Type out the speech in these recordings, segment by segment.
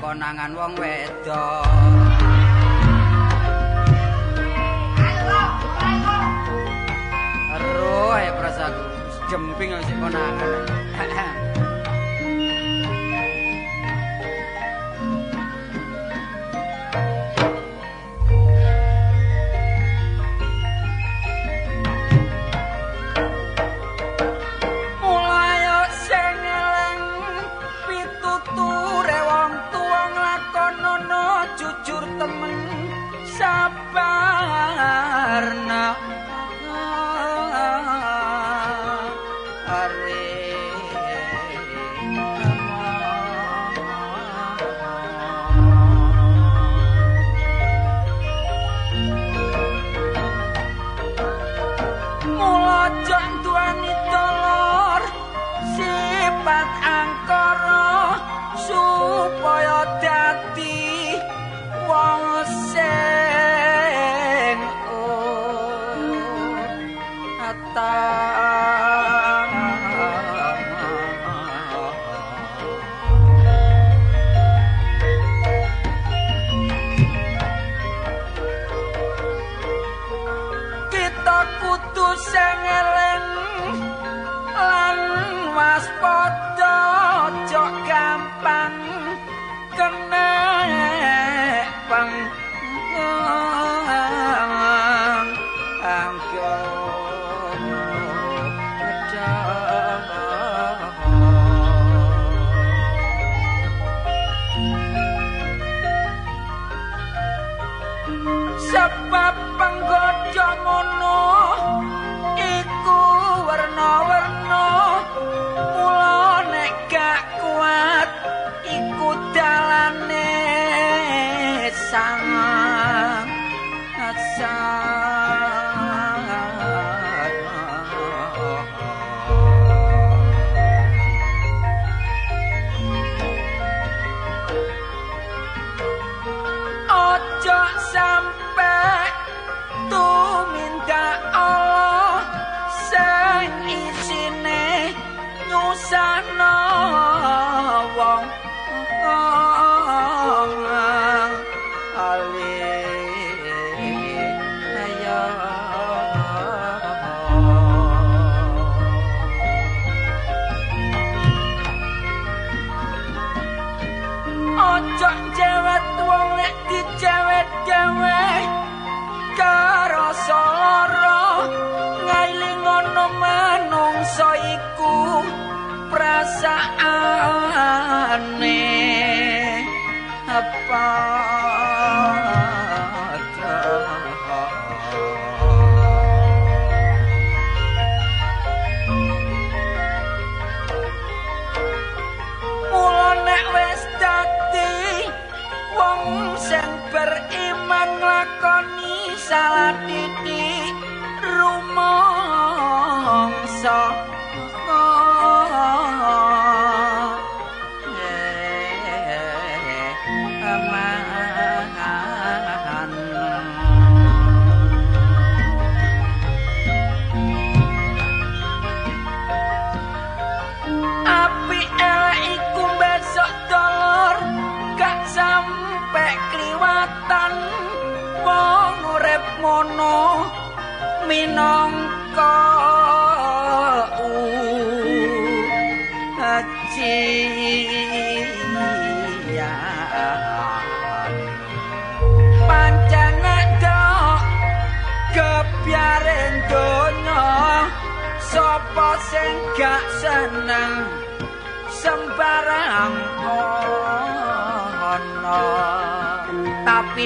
konangan wong wedok. hancur teman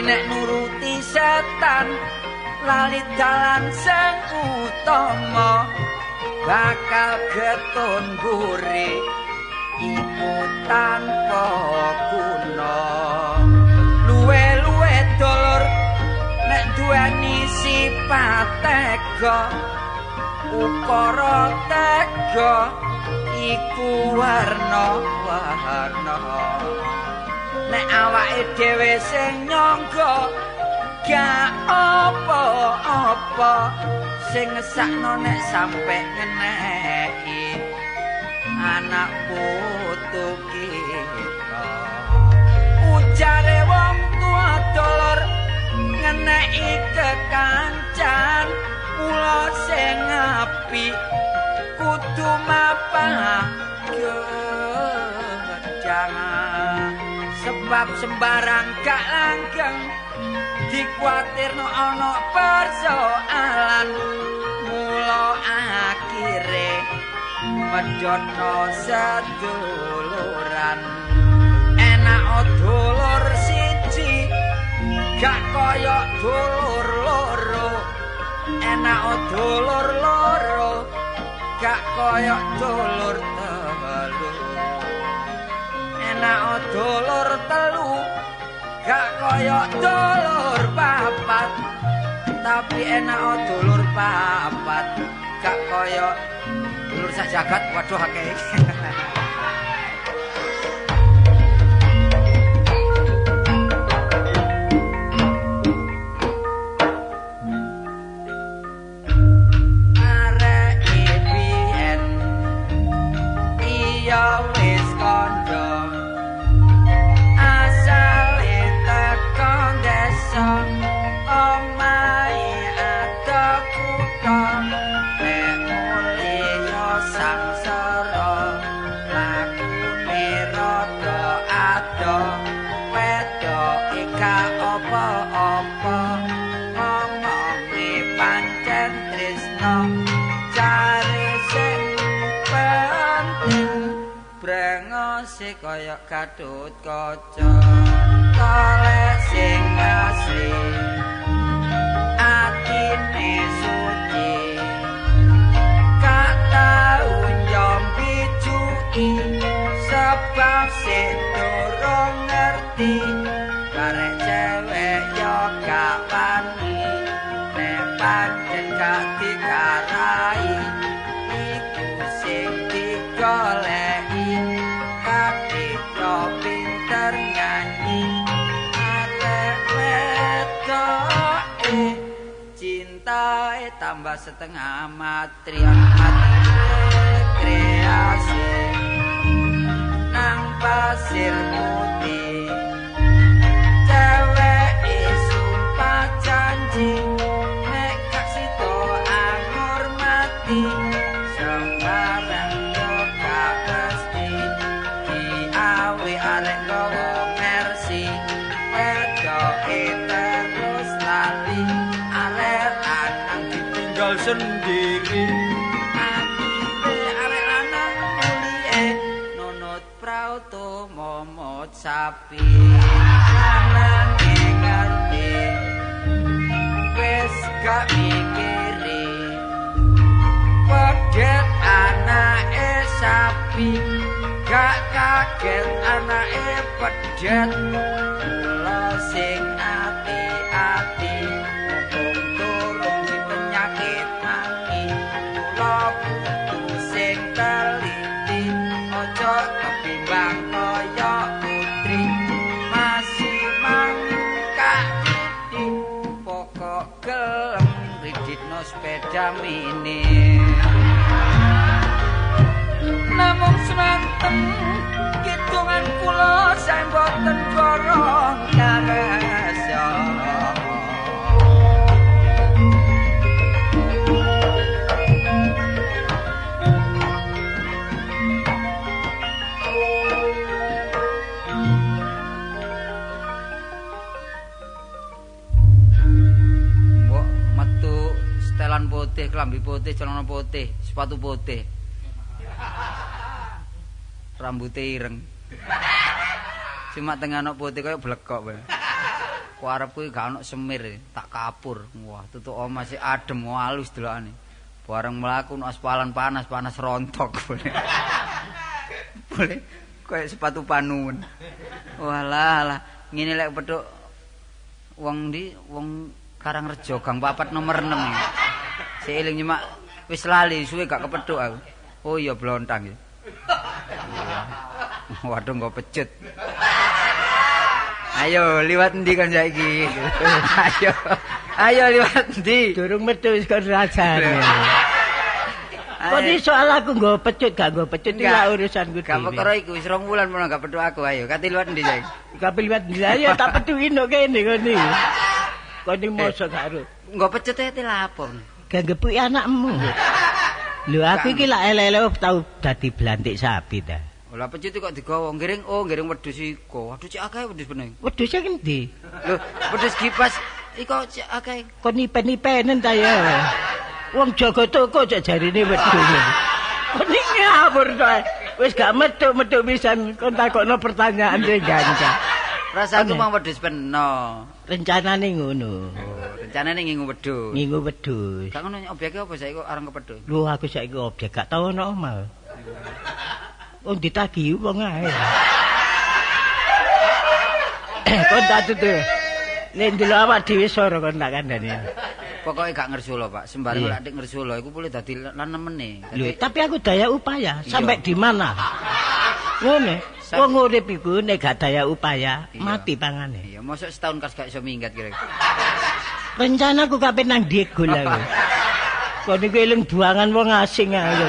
nek nuruti setan lali dalan sang utama bakal keton buri ikutan kokuno luwe luwe dolor nek duweni sifat tega ukara tega iku warna warna nek awake dhewe sing nyangka gak apa-apa. Sing ngesakno nek sampe ngeneki anak putu kita. Ujare wong tua dolor ngeneki kekancan. Mulo sing apik kudu mapan jangan sebab sembarang gak langgeng dikuatirno ana persoalan. Mula akhire medhono seduluran. Enak dulur siji gak kaya dulur loro. Enak dulur loro gak kaya dulur telu enak dulur telu gak kaya dulur papat. Tapi enak dulur papat gak kaya dulur sajagat. Waduh akeh kaya kadut kaca kalek sing asli atine suci katau nyombi cuki sebab sing durung ngerti karek tambah setengah matrion kreasi nang pasir putih cewek sumpah janji sapi lanang ngerti wis gak mikiri. Pedet anake sapi gak kaget anake pedet. Kula sing mini namung semanten hitungan kula saya mboten borong karasa setelan putih, klambi putih, celana putih, sepatu putih. Rambutnya ireng. Cuma tengah anak putih kayak blekok bae. Ku arep kuwi gak ono semir, tak kapur. Wah, tutuk omah sih adem halus delokane. Bareng mlaku no aspalan panas, panas rontok. Boleh kayak sepatu panuwun. Walah, lah. Ngene lek petuk wong ndi wong Karangrejo Gang Papat nomor 6. Si eling nyemak wis lali suwe gak kepethuk aku. Oh iya blontang ya. Waduh nggo pecut. Ayo liwat endi kan saiki? Ayo. Ayo liwat endi? Durung metu wis kon rajane. Kok ini soal aku nggo pecut gak nggo pecut iki lah urusanku Gak perkara iku wis rong wulan menawa gak pedho aku ayo. Kati luwat ndi saiki? Kabeh liwat lah ya tak petuki nduk kene kene. Kene mosok karo. Engko pecut e te lapor. Gak gepuki anakmu. Lho aku iki lak ele-ele tau dadi blantik sapi ta. Lah pecut kok digawa ngiring oh ngiring wedhus iko. Waduh cek akeh wedhus bening. Wedhus iki endi? Lho wedhus kipas iko cek akeh. Kon nipen-nipenen ta ya. Wong jaga toko cek jarine wedhus. Kon iki ngawur ta. Wis gak metu-metu pisan kon takokno pertanyaan sing gancang. Rasaku Aneh. mang wedhus peno. Rencanane ngono. Oh, rencanane ngingu wedhus. Ngingu wedhus. Gak ngono obyeke apa saiki kok areng kepedhus? Lho aku saiki objek gak tau ono omah. Wong ditagi wong ae. kon tak tutu. Nek ndelok awak dhewe soro kon tak kandhani. Pokoke gak ngersula, Pak. Sembarang lek nek ngersula iku boleh dadi lan nemene. Lho, Dadi tapi aku daya upaya sampai di mana? Ngene. Wong urip iku nek gak daya upaya Iya. mati pangane. Iya, mosok setahun kas gak iso minggat kira. Rencanaku kapan nang Diego lah. Kon niku eling buangan wong asing ngono.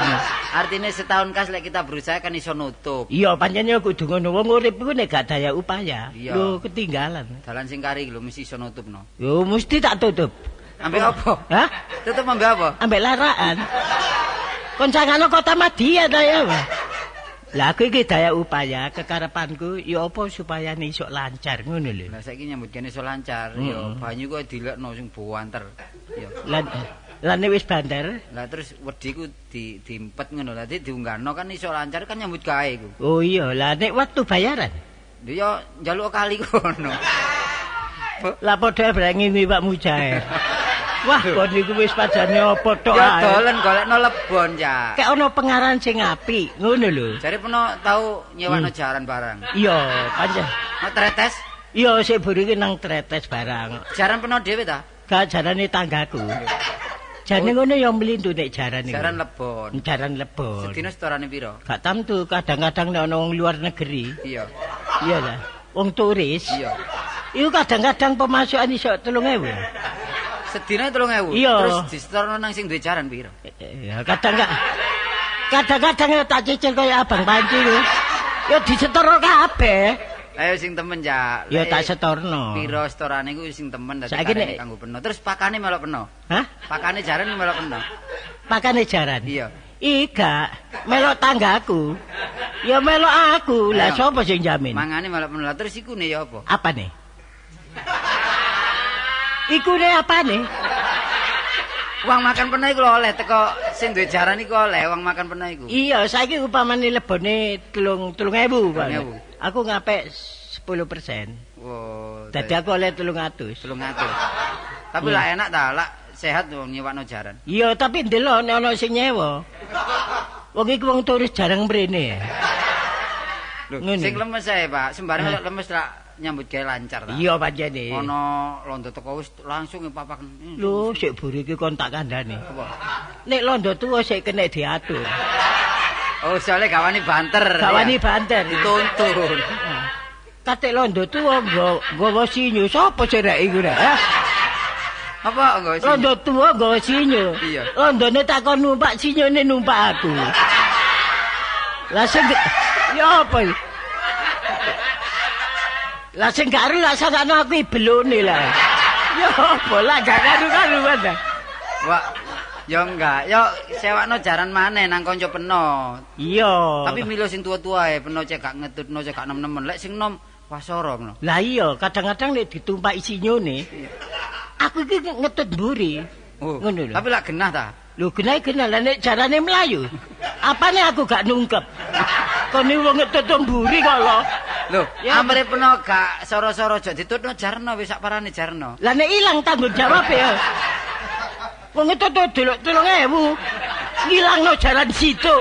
Artinya setahun kas lek kita berusaha kan iso nutup. Iya, pancen kudu ngono. Wong urip iku nek gak daya upaya, Iya. lho ketinggalan. Dalan sing kari lho mesti iso nutupno. Yo mesti tak tutup. Ambek apa? Hah? Tutup ambek apa? Ambek laraan. Koncangano kota Madia ta ya. Wah. Lah aku iki daya upaya kekarepanku ya apa supaya iso lancar ngono lho. Lah saiki nyambut kene iso lancar. Mm. Yo banyu kok dilekno sing buanter. Yo. Lan lan wis banter, Lah terus wedi ku di diempet ngono. Lah di diunggahno kan iso lancar kan nyambut gawe ku. oh iya, lah nek waktu bayaran. Lho yo njaluk kali kono. Lah padha brengi Pak Mujair. Wah, kon niku wis padane apa tok ae. dolen golekno lebon ya. Kayak ono pengaran sing apik, ngono lho. Jare peno tau nyewano jaran barang. Iya, pancen. Mau tretes? Iya, sik burike nang tretes barang. Jaran peno dhewe ta? Gak jarane tanggaku. Jane ngono ya mlindu nek jarane. Jaran lebon. Jaran lebon. Sedina setorane piro? Gak tamtu kadang-kadang nek ana wong luar negeri. Iya. Iya lah. Wong turis. Iya. Iku kadang-kadang pemasukan iso 3000. Sedina 3000. Iya. Terus disetorno nang sing duwe jaran piro? Ya kadang gak kadang-kadang tak cicil kaya abang panci lho. Ya disetoro kabeh. Ayo sing temen ya. Ya tak setorno. Piro setorane ku sing temen dadi Saiki nek- kanggo peno. Terus pakane melok peno. Hah? Pakane jaran melok peno. Makane jaran. Iya. Ika melok tanggaku. Ya melok aku. Lah sapa sing jamin? Mangane melok peno. Terus iku ne ya apa? Apa nih? Iku nih apa nih? Uang makan peno iku oleh teko sing duwe jaran iku oleh uang makan peno iku. Iya, saiki upamane lebone telung telung ewu, Pak. 3.000. Aku ngapik 10 persen. Wow. Dadi aku oleh telung atus. Telung atus. Tapi Iya. lah enak ta, lah sehat wong nyewakno jaran. Iya, tapi ndelok nek ana sing nyewa. Wong iki wong turis jarang mrene. Lho, sing lemes ae, Pak. Sembarang lemes ra nyambut gawe lancar ta. Iya pancene. Ono londo teko wis langsung. Hmm, Lho, sik buri iki kon tak kandhani. Apa? Nek londo tuwa sik kena diatur. Oh, soalnya gawani banter. Gawani ya. banter. dituntun. Kate londo tuwa nggawa sinyo. Sopo sing rek iku rek? Apa enggak sih? Londo tuwa nggawa sinyo. Iya. Londone takon numpak sinyone numpak aku. Lah sing ya apa iki? Lah sing karo lah sakno aku ibelone lah. Apa lah gak karu-karuan dah. Wah, ya enggak. Ya sewakno jaran maneh nang kanca peno. Iya. Tapi milo sing tua-tua ae peno cek gak ngetutno cek gak nem-nemen. Lek sing nom wasara ngono. Lah iya, kadang-kadang nek ditumpaki sinyone, aku iki ngetut mburi. Oh, Ngono lho. tapi lak genah ta? Lho genah lah nek jarane melayu. Apane aku gak nungkep. Kene wong ngetut mburi kok lho. Lho, Ya. amre peno gak soro-soro aja ditutno jarno wis sak parane jarno. Lah nek ilang tanggung jawab ya. Wong itu tuh delok telung ewu. Ngilangno jalan situ.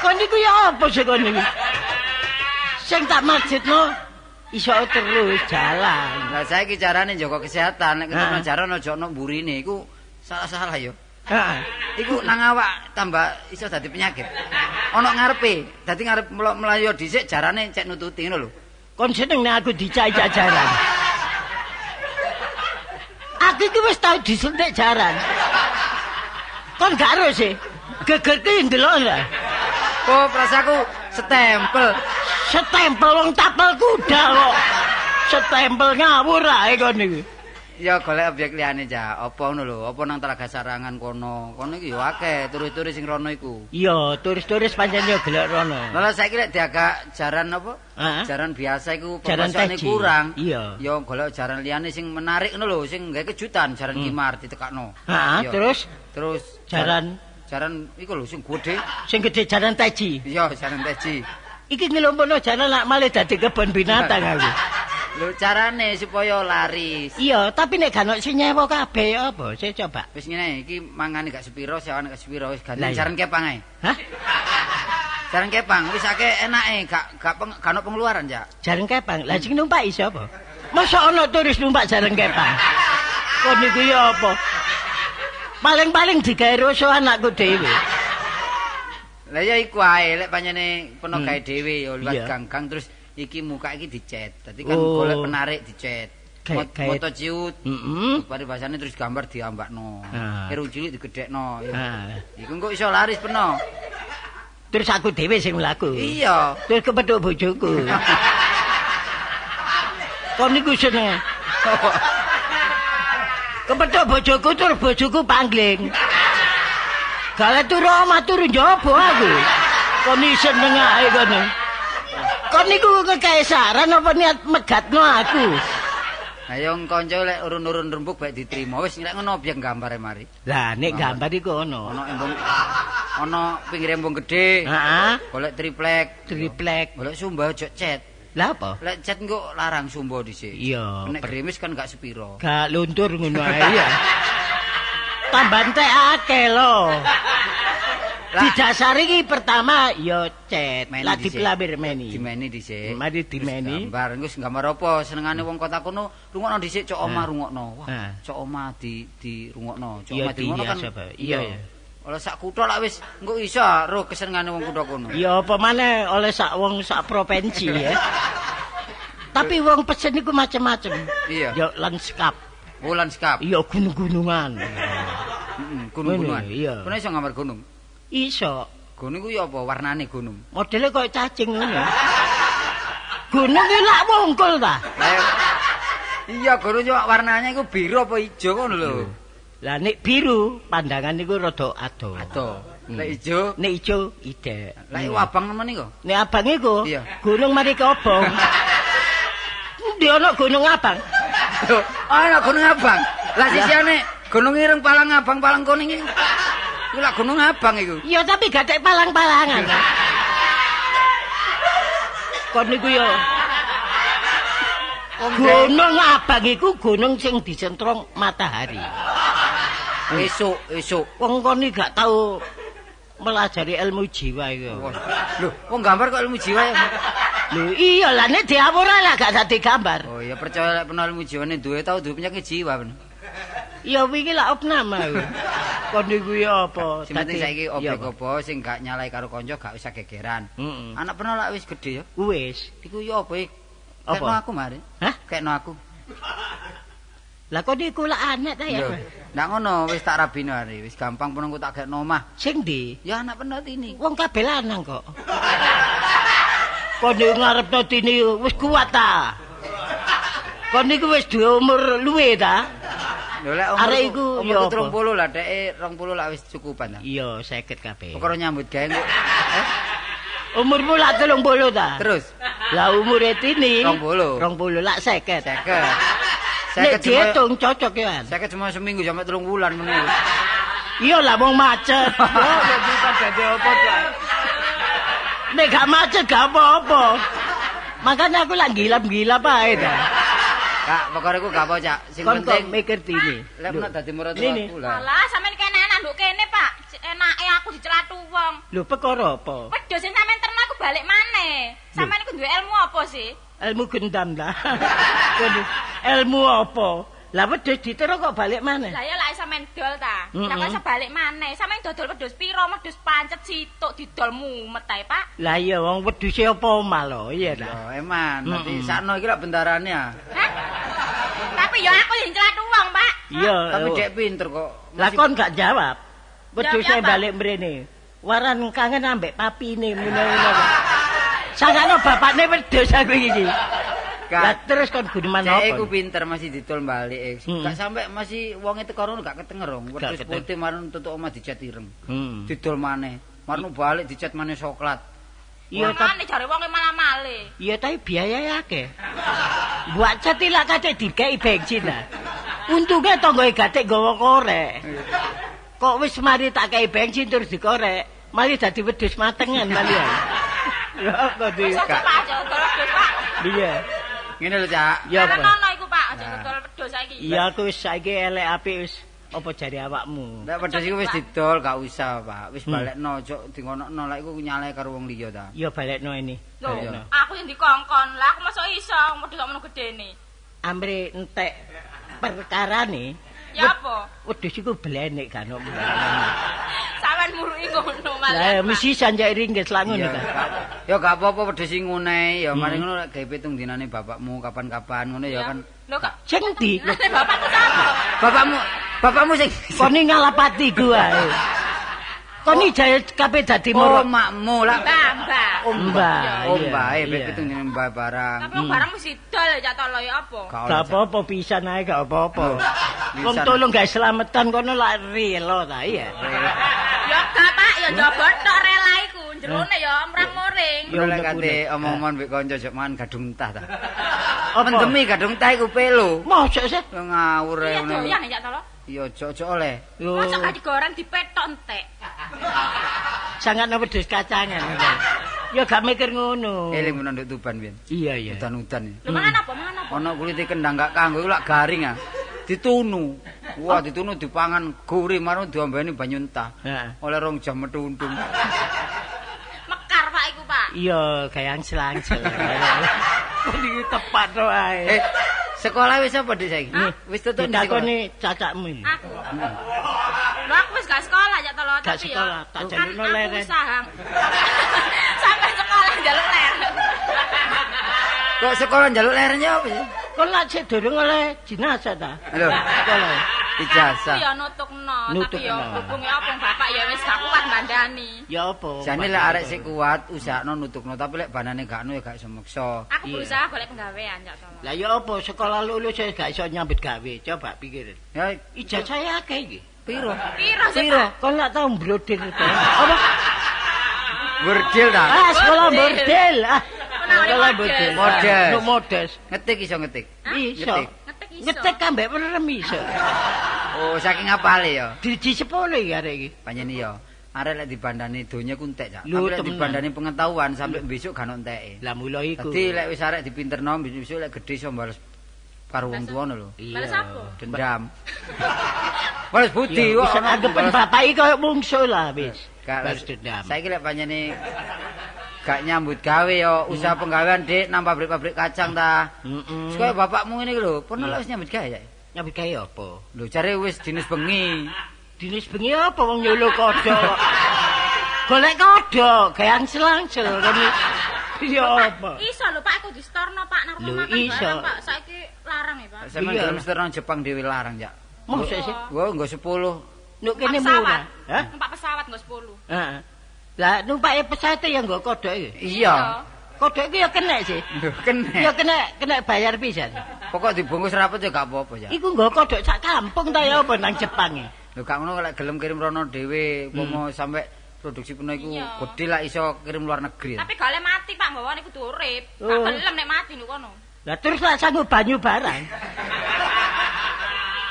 Kon niku ya apa sih kon niku? Sing tak maksudno iso terus jalan. Lah saiki carane njaga kesehatan nek ketutno Ah. jaran aja ono mburine iku salah-salah yo. Heeh. Iku nang awak tambah iso dadi penyakit. Ono ngarepe, dadi ngarep melayu dhisik jarane cek nututi ngono lho. Kon seneng nek aku dicai jajaran. Aku iki wis tau disuntik jaran. Kon gak ero sih. geger ki ndelok ora. Oh, prasaku stempel. Stempel wong tapel kuda kok. Stempel ngawur ae kon iki. Ya golek objek liyane, Cak. Apa ngono lho? Apa nang Telaga Sarangan kono? Kono iki yo akeh turis-turis sing rono iku. Iya, turis-turis pancen yo gelek rono. Lah saiki lek diagak jaran apa? Heeh. Jaran biasa iku Jaran teji. kurang. Iya. Ya golek jaran liyane sing menarik ngono lho, sing gawe kejutan, jaran kimar ditekakno. Heeh, terus terus jaran jaran iku lho sing gedhe. sing gede jaran teji. Iya, jaran teji. Iki ngelompono jalan lak malah dadi kebon binatang aku. Lho carane supaya laris. Iya, tapi nek gak ono sing nyewa kabeh ya apa? Saya coba. Wis ngene iki mangane gak sepiro, sewane gak sepiro wis ganti iya. jaran kepang ae. Hah? Jaran kepang wis akeh enake, gak gak peng, gak ono pengeluaran, Cak. Jaring kepang. Lah sing numpak iso apa? Masa ono turis numpak jaring kepang? Kok niku ya apa? Paling-paling digawe roso anakku dhewe. Lah ya iku ae lek panjene peno Hmm. gawe dhewe ya liwat gang-gang terus iki muka iki dicet. Dadi kan Oh. golek penarik dicet. Moto ciut. Heeh. Paribasane terus gambar diambakno. Ah. Eru cilik digedhekno. Ya. Ah. Iku engko iso laris peno. Terus aku dhewe sing mlaku. Iya. Terus kepethuk bojoku. Kok niku seneng. Kepethuk bojoku terus bojoku pangling. Gale turu omah turu njaba aku. Kok ni seneng ae kono. Kok niku kekaisaran apa niat megatno aku? Ayo kanca lek urun-urun rembug baik diterima. Wis lek ngono objek gambare mari. Lah nek gambar iku ono. Ono embung ono pinggir embung gedhe. Heeh. Golek triplek. Triplek. Golek sumba ojo cet. Lah apa? Lek cet engko larang sumba dhisik. Iya. Nek gerimis kan gak sepiro. Gak luntur ngono ae ya. Tambah entek akeh lho. Didasari iki pertama ya cet, lah dipelabir meni. Dimeni dhisik. Mari dimeni. Gambar engko gambar apa senengane wong kota kono rungokno dhisik cok omah rungokno. Wah, Ah. cok omah di di rungokno. Cok Iya, omah di rungokno kan. Iya, iya. Oleh sak kutha lak wis engko iso roh kesenengane wong kutha kono. Ya apa maneh oleh sak wong sak provinsi ya. Tapi wong pesen iku macem-macem. Iya. Ya lanskap, Wulan skap. ya gunung-gunungan. Heeh, gunung-gunungan. Iya. Kono iso gambar gunung. Iso. Gunung ku ya apa warnane gunung? Modele koyo cacing ngono. Gunung iki lak wungkul ta? Lah, Iya, gunung cuma warnanya iku biru apa ijo ngono lho. Lah nek biru pandangan niku rada ado. Ado. Hmm. Lek ijo, Nek ijo ide. lek iku abang nemen iku. Nek abang iku gunung mari kobong. Ndi ana gunung abang? Ana gunung abang. Lah sisiane gunung ireng palang abang palang kuning iku. Iku lak gunung abang iku. Iya tapi gak tek palang-palangan. Kon niku yo gunung abang iku gunung sing dicentrong matahari. Esuk, esuk. Wong kon gak tau melajari ilmu jiwa iku. Lho, wong gambar kok ilmu jiwa ya? Lho iya lah nek diawur ae lah gak dadi gambar. Oh ya percaya lek peno ilmu jiwane duwe tau duwe penyakit jiwa ben. Ya wingi lah opnam aku. Kon niku ya apa? Sing penting Dadi- saiki iya, objek apa sing gak nyalai karo kanca gak usah gegeran. Heeh. Anak peno lak wis gedhe ya. Wis. Iku ya apa? Apa? Kekno aku mari. Hah? Kekno aku. Lah kok niku lah anak ta ya? Ndak ngono wis tak rabino hari, wis gampang aku tak gekno omah. Sing ndi? Ya anak penot ini. Wong kabeh lanang kok. Kok niku ngarepno tini wis kuat ta? Kok niku wis duwe umur luwe ta? Lho lek Arek umurku iku apa? 30 lah, deke 20 lah wis cukupan ta. Iya, 50 kabeh. Perkara nyambut gawe engko. Umurmu lak 30 ta? Terus Lah umure tini 20. 20 lak 50. 50. Nek 50 cuma diitung cocok ya. An? 50 cuma seminggu sampai 3 bulan ngono. iku. Iya lah wong macet. Ya jadi dadi apa ta? Nek gak macet gak apa-apa. Makanya aku lak gilap-gilap ae ta. Kak, pokoknya aku gak apa, Cak. Sing Kon kok penting mikir tini. lek menak dadi Ini, aku lah. Alah, sampean kene enak nduk kene, Pak. Enake aku dicelatu wong. Lho perkara apa? Wedhus sing sampean ternak aku balik maneh. Sampean iku duwe ilmu apa sih? Ilmu gendam lah. Ilmu apa? Lah wedhus ditero kok balik mana? Lah ya lek sampean dol ta. Lah kok iso balik maneh. Sampean dodol wedhus piro? Wedhus pancet situk didol mumet ae, Pak. Lah iya wong wedhuse apa omah lho, iya Yo, ta. eman, nanti sakno iki lak bentarane ya. Tapi ya aku sing celatu wong, Pak. Iya. Tapi dek pinter kok. Lah kon gak jawab. Wedhuse Jawab apa? balik mrene. waran kangen ambek papine ngono-ngono. Sangkane bapakne wedhus aku iki. Lah terus kon guneman Cek apa? iku pinter masih didol balik. eh. Hmm. Gak sampe masih wonge teko rono gak ketenger. Wedhus putih marun tutuk omah dicat ireng. Hmm. Didol maneh. Marun balik dicat maneh coklat. Iya ta Mane jare wong malah male. iya tapi biaya akeh. Buat cetilak kate dikei bensin lah. Untunge tanggoe gatek gawa korek. Kok wis mari tak kei bensin terus dikorek, mari dadi wedhus matengan malian. Ya kok di. Wis aja Pak aja dodol wedhus Pak. Iya. Ngene lho, Cak. Ya apa? ono iku Pak, aja dodol wedhus saiki. Iya aku wis saiki elek apik wis apa jari awakmu. Nek wedhus iku wis didol gak usah, Pak. Wis Hmm. balekno, cok dingonokno lek iku nyale karo wong liya ta. Ya balekno ini. Lho, Balekno. aku yang dikongkon. Lah aku masuk iso wedhus kok ngono gedene. Amre entek perkarane Ya apa? wedhus iku blenek kan. kok. Sampeyan muruki ngono malah. Lah mesti sanjak ringgit lah ngono Iya. Kak. Ya gak apa-apa wedhus sing ngunehi ya Hmm. mari ngono lek gawe pitung dinane bapakmu kapan-kapan ngono ya kan. Lho kok Sing ndi? Lah bapakku sapa? Bapakmu, bapakmu sing Kon iki ngalapati gua. Kon iki jae kabeh dadi Oh, moro. makmu lah. Mbah, mbah. Oh, mbah. Oh, iya, mbah, eh, iya. pitung dinane mbah barang. Tapi barang mesti dol ya tolo ya apa? Gak oleh, apa-apa pisan ae gak apa-apa. Pisan. Wong tolong gak selametan kono lak rela ta iya. Ya gak Pak, ya njobot tok rela iku. Jerone ya mrang-muring. Ya, Yo lek unek-unek. kate omong-omong mbek kanca jek mangan gadung tah ta. Apa? Mendemi gadung tah iku pelo. Mosok sih? Ngawur Iya ae ngono. doyan ya tolo. Yo ojo oleh. Yo, Masa gak digoreng dipetok entek. sangat wedhus kacangan. Ya gak mikir ngono. Eling menawa nduk Tuban pian. Iya iya. Udan-udan. Lho mangan apa? Mangan apa? Ana kulite kendang gak kanggo lak garing ah. Ditunu. Wah, ditunu dipangan gurih marun diombeni banyu entah. Heeh. Oleh rong jam metu untung. Mekar Pak iku Pak. Iya, kayak angsel-angsel. Kok tepat to ae. Eh, sekolah wis apa Dik saiki? Nih, Wis sekolah. ditakoni cacakmu iki. Aku. Lho aku wis gak sekolah ya tolo Gak tapi sekolah, ya tak kan jalukno leren. usaha. Sampai sekolah jaluk leren. Kok sekolah njaluk leren ya apa sih? Kon lak sik durung oleh jenazah ta? Lho, Sekolah. Aku ijazah. ya nutukno, tapi ya hubunge apa bapak ya wis gak kuat bandani. Ya apa? Jane lek arek sik kuat usahno nutukno tapi lek banane gak anu ya gak iso maksa. Aku berusaha golek penggawean ya tolo. Lah ya apa sekolah lulus saya gak iso nyambut gawe. Coba pikir. Ya Ijazah saya akeh iki. piro? Piro Piro? Kon lak tau mbrodir to. Apa? Burdil ta? Ah, sekolah Model. bordel. Ah. Sekolah model. bordel. Model. Nuk modest. Ngetik iso ngetik. Iso. Ngetik. Ngetik iso. Ngetik ambek merem iso. Oh, saking apale ya? Di sepuluh iki arek iki. Panjen ya. Arek lek dibandani donya ku entek, Cak. Tapi lek dibandani pengetahuan sampai besok gak ono enteke. Lah mula iku. Dadi lek wis arek dipinterno besok lek gedhe iso bales karo wong tuane lho. Iya. Balas apa? Dendam. Bales budi Ya, kok. wis anggapan bapak iki koyo mungsuh lah wis. Balas dendam. Saiki lek panjene gak nyambut gawe ya usaha penggawean Dik nang pabrik-pabrik kacang ta. Heeh. Terus kaya bapakmu ngene iki lho, pernah Iya. lek wis nyambut gawe ya? Nyambut gawe apa? Lho jare wis dinis bengi. Dinis bengi apa wong nyuluh kodok. Golek kodok, gawe angsel-angsel kan. Ya apa? Iso lho Pak aku distorno Pak nang rumah makan iso. barang Pak. Saiki larang ya Pak. Sampe Iya. gelem seterang Jepang dhewe larang, Cak. Mosok sih. Gua nggo 10. Nuk kene pesawat. murah. Hah? Numpak pesawat nggo 10. Heeh. Lah numpake pesawat ya nggo kodok iki. Iya. Kodok iki ya kena sih. Lho kene. Ya kena kena bayar pisan. Pokok dibungkus rapet ya gak apa-apa ya. Iku nggo kodok sak kampung ta ya apa nang Jepang e. Lho gak ngono lek gelem kirim rono dhewe, umpama sampe produksi peno iku Iya. gedhe lah iso kirim luar negeri. Tapi gak oleh mati Pak, nggawane kudu urip. Oh. Gak gelem nek mati niku kono. Lah terus lak sanggup banyu barang.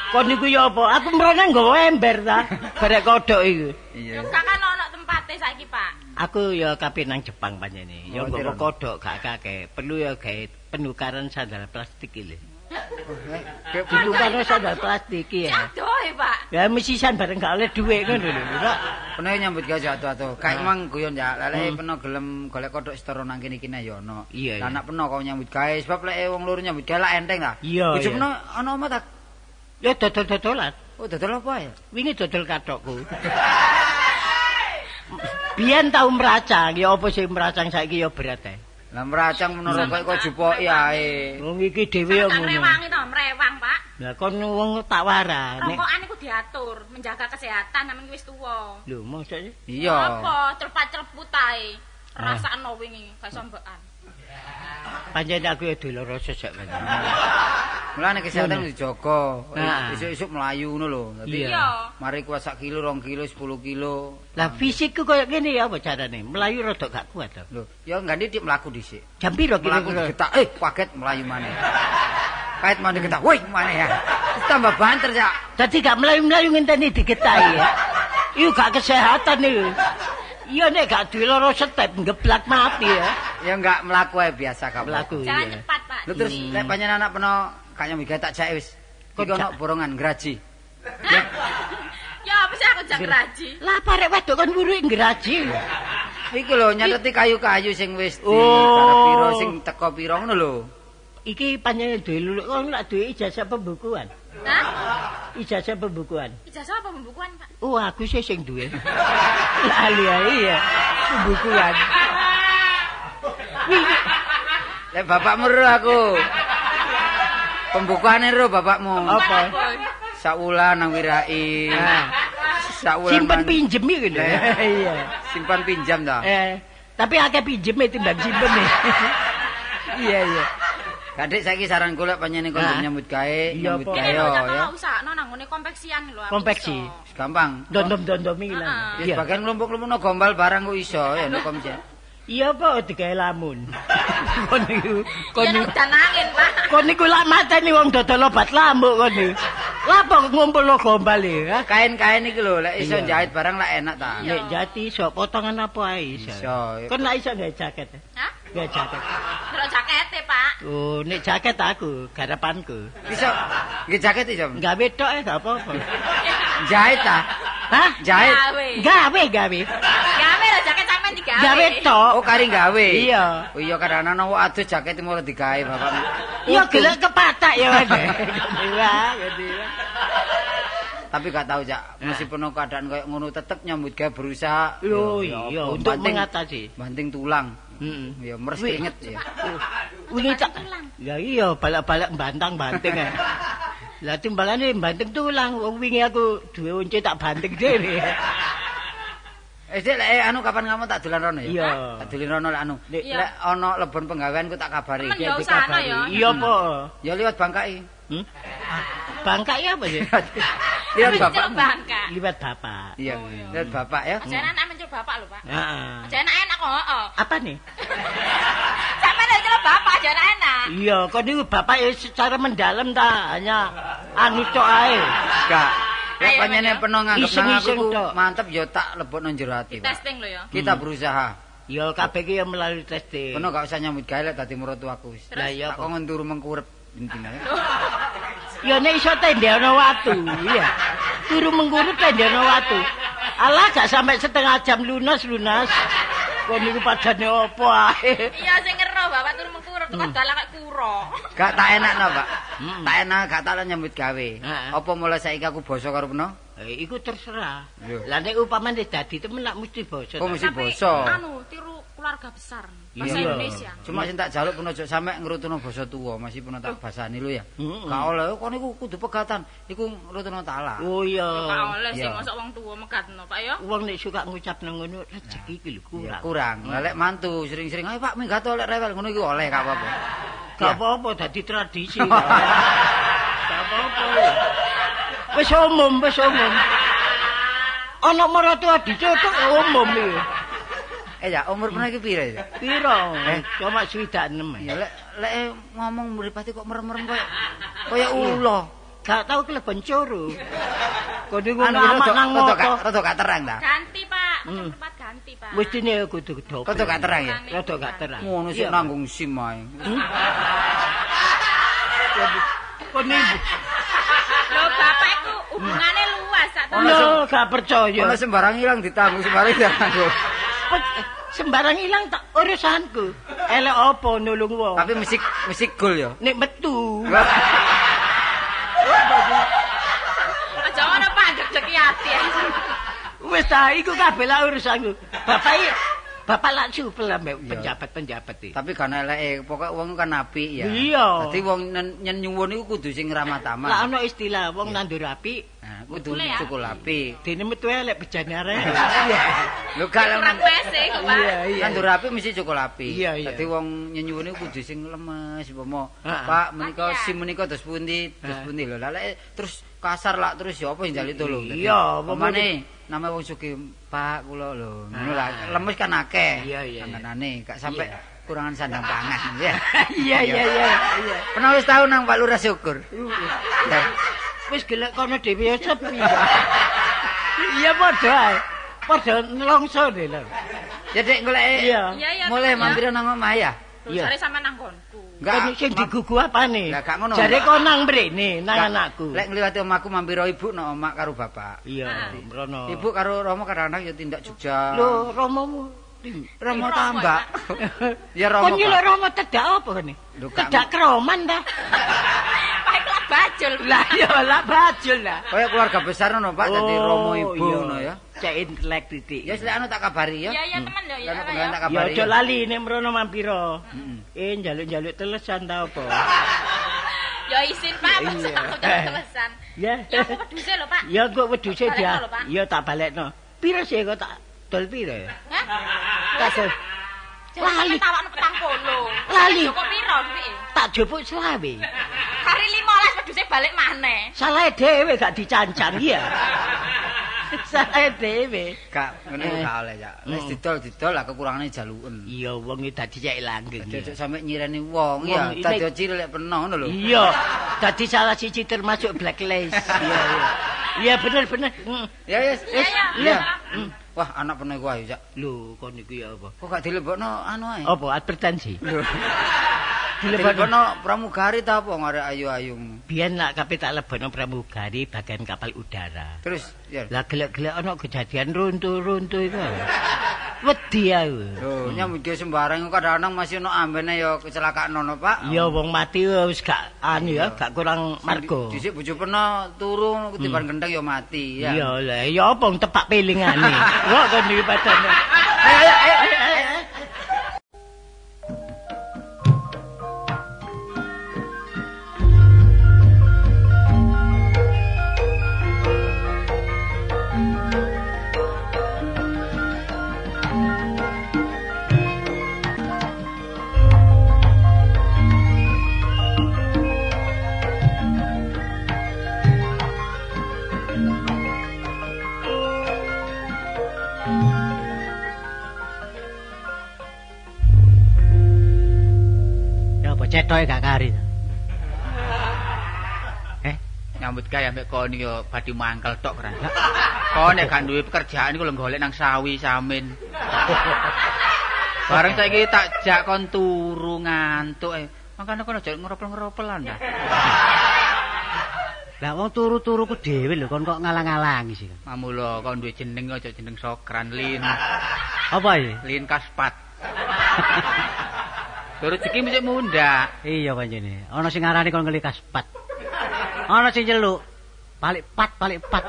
Kon niku ya apa? Aku mrene nggawa ember ta. Barek kodok iku. Iya. Yo gak kan ono tempate saiki Pak. Aku ya kabeh nang Jepang panjene. Ya Oh, nggawa tiron. kodok gak kakek. Perlu ya gawe penukaran sandal plastik iki lho. Kayak Penukaran sandal plastik ya. Aduh Pak. Ya mesisan bareng gak oleh dhuwit ngono lho. Ora. Peno nyambut gawe atuh-atuh. Kayak emang guyon ya, lek Hmm. peno gelem golek kodok setara nang kene-kene ya ono. Iya, Lah iya. anak peno kau nyambut gawe sebab lek wong loro nyambut gawe lah enteng ta. Iya, iya. peno ana omah ta. Ya dodol-dodolan. Oh, dodol apa ya? Wingi dodol katokku. Biyen tau meracang, ya apa sih meracang saiki ya berat ae. Lah meracang menurut kok kok jupoki ae. Wong iki dhewe ya ngono. ngrewangi to, mrewang Pak. Lah kon wong tak wara nek Rokokan iku diatur, menjaga kesehatan namanya wis tuwa. lho mosok sih? Iya. Apa cerpat-cerput ae. Rasakno wingi gak iso Pancen aku ya doloro sesek. Mulane kesehatan dijaga. Nah. Isuk-isuk melayu ngono lho. Dadi Iya. Mari kuat sak kilo, rong kilo, 10 kilo. Lah fisikku koyo ngene ya apa carane? Melayu rada gak kuat to. Lho, ya ganti dik mlaku dhisik. Jam piro Mlaku kira-kira? digetak, eh kaget melayu maneh. Kait maneh getak, woi maneh ya. Terus tambah banter ya. Dadi gak melayu-melayu ngenteni digetahi ya. Iku gak kesehatan iki. Iya nek gak duwe lara step ngeblak mati ya. Ya enggak mlaku ae biasa. Melaku Jalan iya. cepat, Pak. Lho terus Hmm. lek panjenengan anak peno kaya miga tak jake wis. Kok Iki ono borongan graji. Ya apa sih aku jak raji? Lah parek wedok kan wuru ngraji. Iki lho nyateti kayu-kayu sing wis di Oh. piro sing teko piro ngono lho. Iki panjenengan duwe luluk kon lak duwe ijazah pembukuan. Hah? Ijazah pembukuan. Ijazah apa pembukuan, Pak? Oh, aku sih sing duwe. Lali ya iya. Pembukuan. Lek bapakmu ro aku. Pembukuane ro bapakmu. Apa? Saulan nang wirai. Nah, Saulan simpen pinjem iki lho. Nah. Iya. simpan pinjam ta. Eh, tapi akeh pinjem timbang simpen. Iya, iya. Kadek saiki saran kula panjenengan kon nyambut gawe, Iya, nyambut gawe lho, ya. tak usahno nang ngene konveksian lho aku. Gampang. Dondom-dondom iki lah. Ya Iya. sebagian kelompok-kelompok gombal barang kok iso ya nek komisi. Iya apa digawe lamun. Kon niku, kon Ya niku. udan angin, Pak. Kon niku lak mateni wong dodol obat lambuk kon niku. Lah apa ngumpulno gombal iki, ha? Kain-kain iki lho, lek iso Iya. jahit barang lah enak ta. Iya. Nek jati iso potongan apa ae iso. Iso. Kon lak iso gawe jaket. Hah? Gawe jaket. Delok jakete, Pak. Oh, nek jaket aku, garapanku. Iso nggih jaket iso. Gawe tok eh gak apa-apa. Jahit ta. Hah? Jahit. Gawe. Gawe gawe. Gawe lho jaket sampean digawe. Gawe tok. Oh kari gawe. Iya. Oh iya kadang ana wong adus jaket mau digawe bapakmu. Iya gelek kepatak ya Mas. Wah, gede. Tapi gak tahu Cak, meskipun keadaan kayak ngono tetep nyambut gawe berusaha. Oh Ya, iya, untuk mengatasi. banting tulang. Heeh. Ya meres keringet ya. Wingi tak tulang. Ya iya, balak-balak bantang banting ya. Lah timbalane banting tulang, wong wingi aku duwe unci tak banting dhewe. Eh lek anu kapan kamu tak dolan rono ya? Iya. Tak dolan rono lek anu. Iya. Lek ana lebon penggawean ku tak kabari. Temen Ya, ya usahno dikabari. ya. Iya apa? Ya liwat bangkai. Hmm? Bangka ya apa sih? Liwat Wis bapak. bangka. Liwat bapak. Iya, Oh, iya. liwat bapak ya. Aja enak mencul bapak lho, Pak. Heeh. Aja enak-enak kok, heeh. Apa nih? Sampeyan lho celuk bapak aja enak. Iya, kok niku bapak ya secara mendalam ta, hanya anu tok ae. Gak. Lek ya. peno nganggep nang aku mantep ya tak lebokno jero ati. Testing lho ya. Kita berusaha. Ya kabeh ki ya melalui testing. Kono gak usah nyambut gawe lek dadi mertuaku wis. Lah iya kok mengkurep intine. Ya nek iso tendeno watu, iya. Turu mengguru tendeno watu. Alah gak sampai setengah jam lunas lunas. Kok niku padane opo ae? Iya sing ngero bapak turu mengkurep kok dalan kaya kuro. Gak tak enakno, Pak. Hmm. Tak enak gak tak nyambut gawe. Apa mulai saiki aku basa karo peno? Eh, iku terserah. Lah nek upamane dadi temen lak mesti basa. Kok mesti basa? anu tiru keluarga besar bahasa Iya. Indonesia. Cuma sing tak jaluk pun aja sampe ngrutuno basa tuwa, masih pun tak basani lho ya. Gak oleh kok niku kudu pegatan. Iku ngrutuno talak. Oh iya. Ya gak oleh sing Iya. mosok wong tuwa megatno, Pak ya. Wong nek suka ngucap nang ngono rezeki iki lho Ya, kurang. kurang. Lek mantu sering-sering ayo Pak minggat oleh rewel ngono iku oleh gak apa-apa. Gak apa-apa dadi tradisi. Gak apa-apa. Wis umum, wis umum. Ana maratuwa dicotok umum iki. Eh ya umur pernah iki pira ya? Piro? Eh? Cuma swidak enam. Ya lek lek ngomong mripate kok merem-merem koyo koyo ulo. Gak tau kelebon curu. Kok niku Anu amak rada nang rada ngopo. gak rada gak terang ta? Ganti, Pak. Hmm. Tempat ganti, Pak. Wis dene kudu dope. Rada gak terang ya? Rada gak terang. Ngono sik nanggung sim ae. Kok niku? Lho, bapak iku hubungane luas tak tahu. Lho, gak percaya. Ono sembarang ilang ditanggung sembarang ditanggung. Pe- sembarang ilang tak urusanku. Elek apa nulung wong. Tapi musik musik gol ya. Nek metu. Aja ngono Pak, jek-jeki ati. Wis ta iku kabeh lah urusanku. Bapak iki Bapak lak supel ambek Iya. penjabat-penjabat iki. Tapi kan eleke, pokoke wong kan apik ya. Iya. Dadi wong nyen nyuwun iku kudu sing ramah tamah. Lah ana istilah wong nandur api Nah, kudu cukul apik. dene metu elek bejane arek. Lho Pak. Iya, iya. Nandur api mesti cukup api. Iya, iya. Dadi wong nyenyuwune kudu sing lemes umpama. Pak menika sim menika dos pundi, dos Ha. pundi lho. Lah terus kasar lah terus ya apa yang jali tolong. Iya, Pemane nama wong sugih Pak kula lho. Ngono lah. Lemes kan akeh. Iya, iya. Anganane gak sampe kurangan sandang pangan ya. Iya iya iya. Pernah wis tau nang Pak Lurah syukur. Wis gelek kono dhewe ya sepi. Iya padha ae. Padha nelongsone lho. Ya Dek golek Iya. Mulai mampir nang omah ya. Iya. jare sampe nang nggonku. Kan sing digugu apane? Lah, gak ngono. Jare kok nang mrene nang anakku. Lek ngliwati omahku mampir ibu nang omah karo bapak. Iya, mrono. Ibu karo Romo kadang-kadang ya tindak Jogja. lho Romo Romo tambak. ya Kok Romo. nyeluk Pak. Romo tedak apa kene? Tedak keroman ta? Iku bajul. Lah ya lah bajul lah. Kaya keluarga besar ngono, Pak, dadi Romo ibu iya. ngono ya. Cek intelek titik. Ya sik anu tak kabari ya. Iya, iya, teman ya, ya. Nek ya. tak Ya kabari. aja lali nek mrono mampira. Heeh. Eh njaluk-njaluk telesan ta apa? Ya isin, Pak, Iya. tak kok telesan. Ya. Ya aku peduse lho, Pak. Ya kok wedhuse Balekno dia. Ya tak balekno. Piro sih kok tak dol piro ya? Hah? Tak dol. Lali. Lali. Tawakno petang polo. Lali. Kok piro piye? Tak jupuk selawe. Hari 15 peduse balik maneh. Salah dhewe gak dicancang ya. Salah dhewe. Gak ngene Eh. gak oleh ya. Wis Hmm. didol-didol lah kekurangane jaluken. Iya wong iki dadi cek langgeng. Dadi ya. sampe nyireni wong ya, dadi cilik peno ngono lho. Iya, dadi salah siji termasuk blacklist. Iya, iya. Iya bener bener. Hmm. Ya wis, Iya. Hmm. Wah, anak peno iku ayo, Cak. Lho, kon niku ya apa? Kok gak dilebokno anu ae? Apa advertensi? Lho. Dilebokno. Dilebokno pramugari ta apa ngarep ayu-ayu. Biyen lak kabeh tak lebono pramugari bagian kapal udara. Terus ya. Lah gelek-gelek ana kejadian runtuh-runtuh iku. Wedi aku. Lho, nyambut gawe sembarang kadang-kadang masih ono ambene ya kecelakaan ono, Pak. Ya wong mati wis gak anu ya, gak kurang marga. Dhisik bojo peno turu ketiban gendeng ya mati ya. Iya lah, ya apa tepak pilingane. Kok kon iki padane. Ayo ayo ayo. Ambek kon yo badhe mangkel tok kan. Kon nek gak duwe pekerjaan iku lho golek nang sawi samin. Bareng saiki tak jak kon turu ngantuk eh. Makane kon aja ngeropel-ngeropelan ta. lah wong turu-turu ku dhewe lho kon kok ngalang-alangi sih. Mamula kon duwe jeneng aja jeneng Sokran Lin. Apa iki? Lin Kaspat. Terus rezeki mesti munda. Iya pancene. Ana sing ngarani kon ngelikas pat. Ana sing nyeluk balik pat balik pat.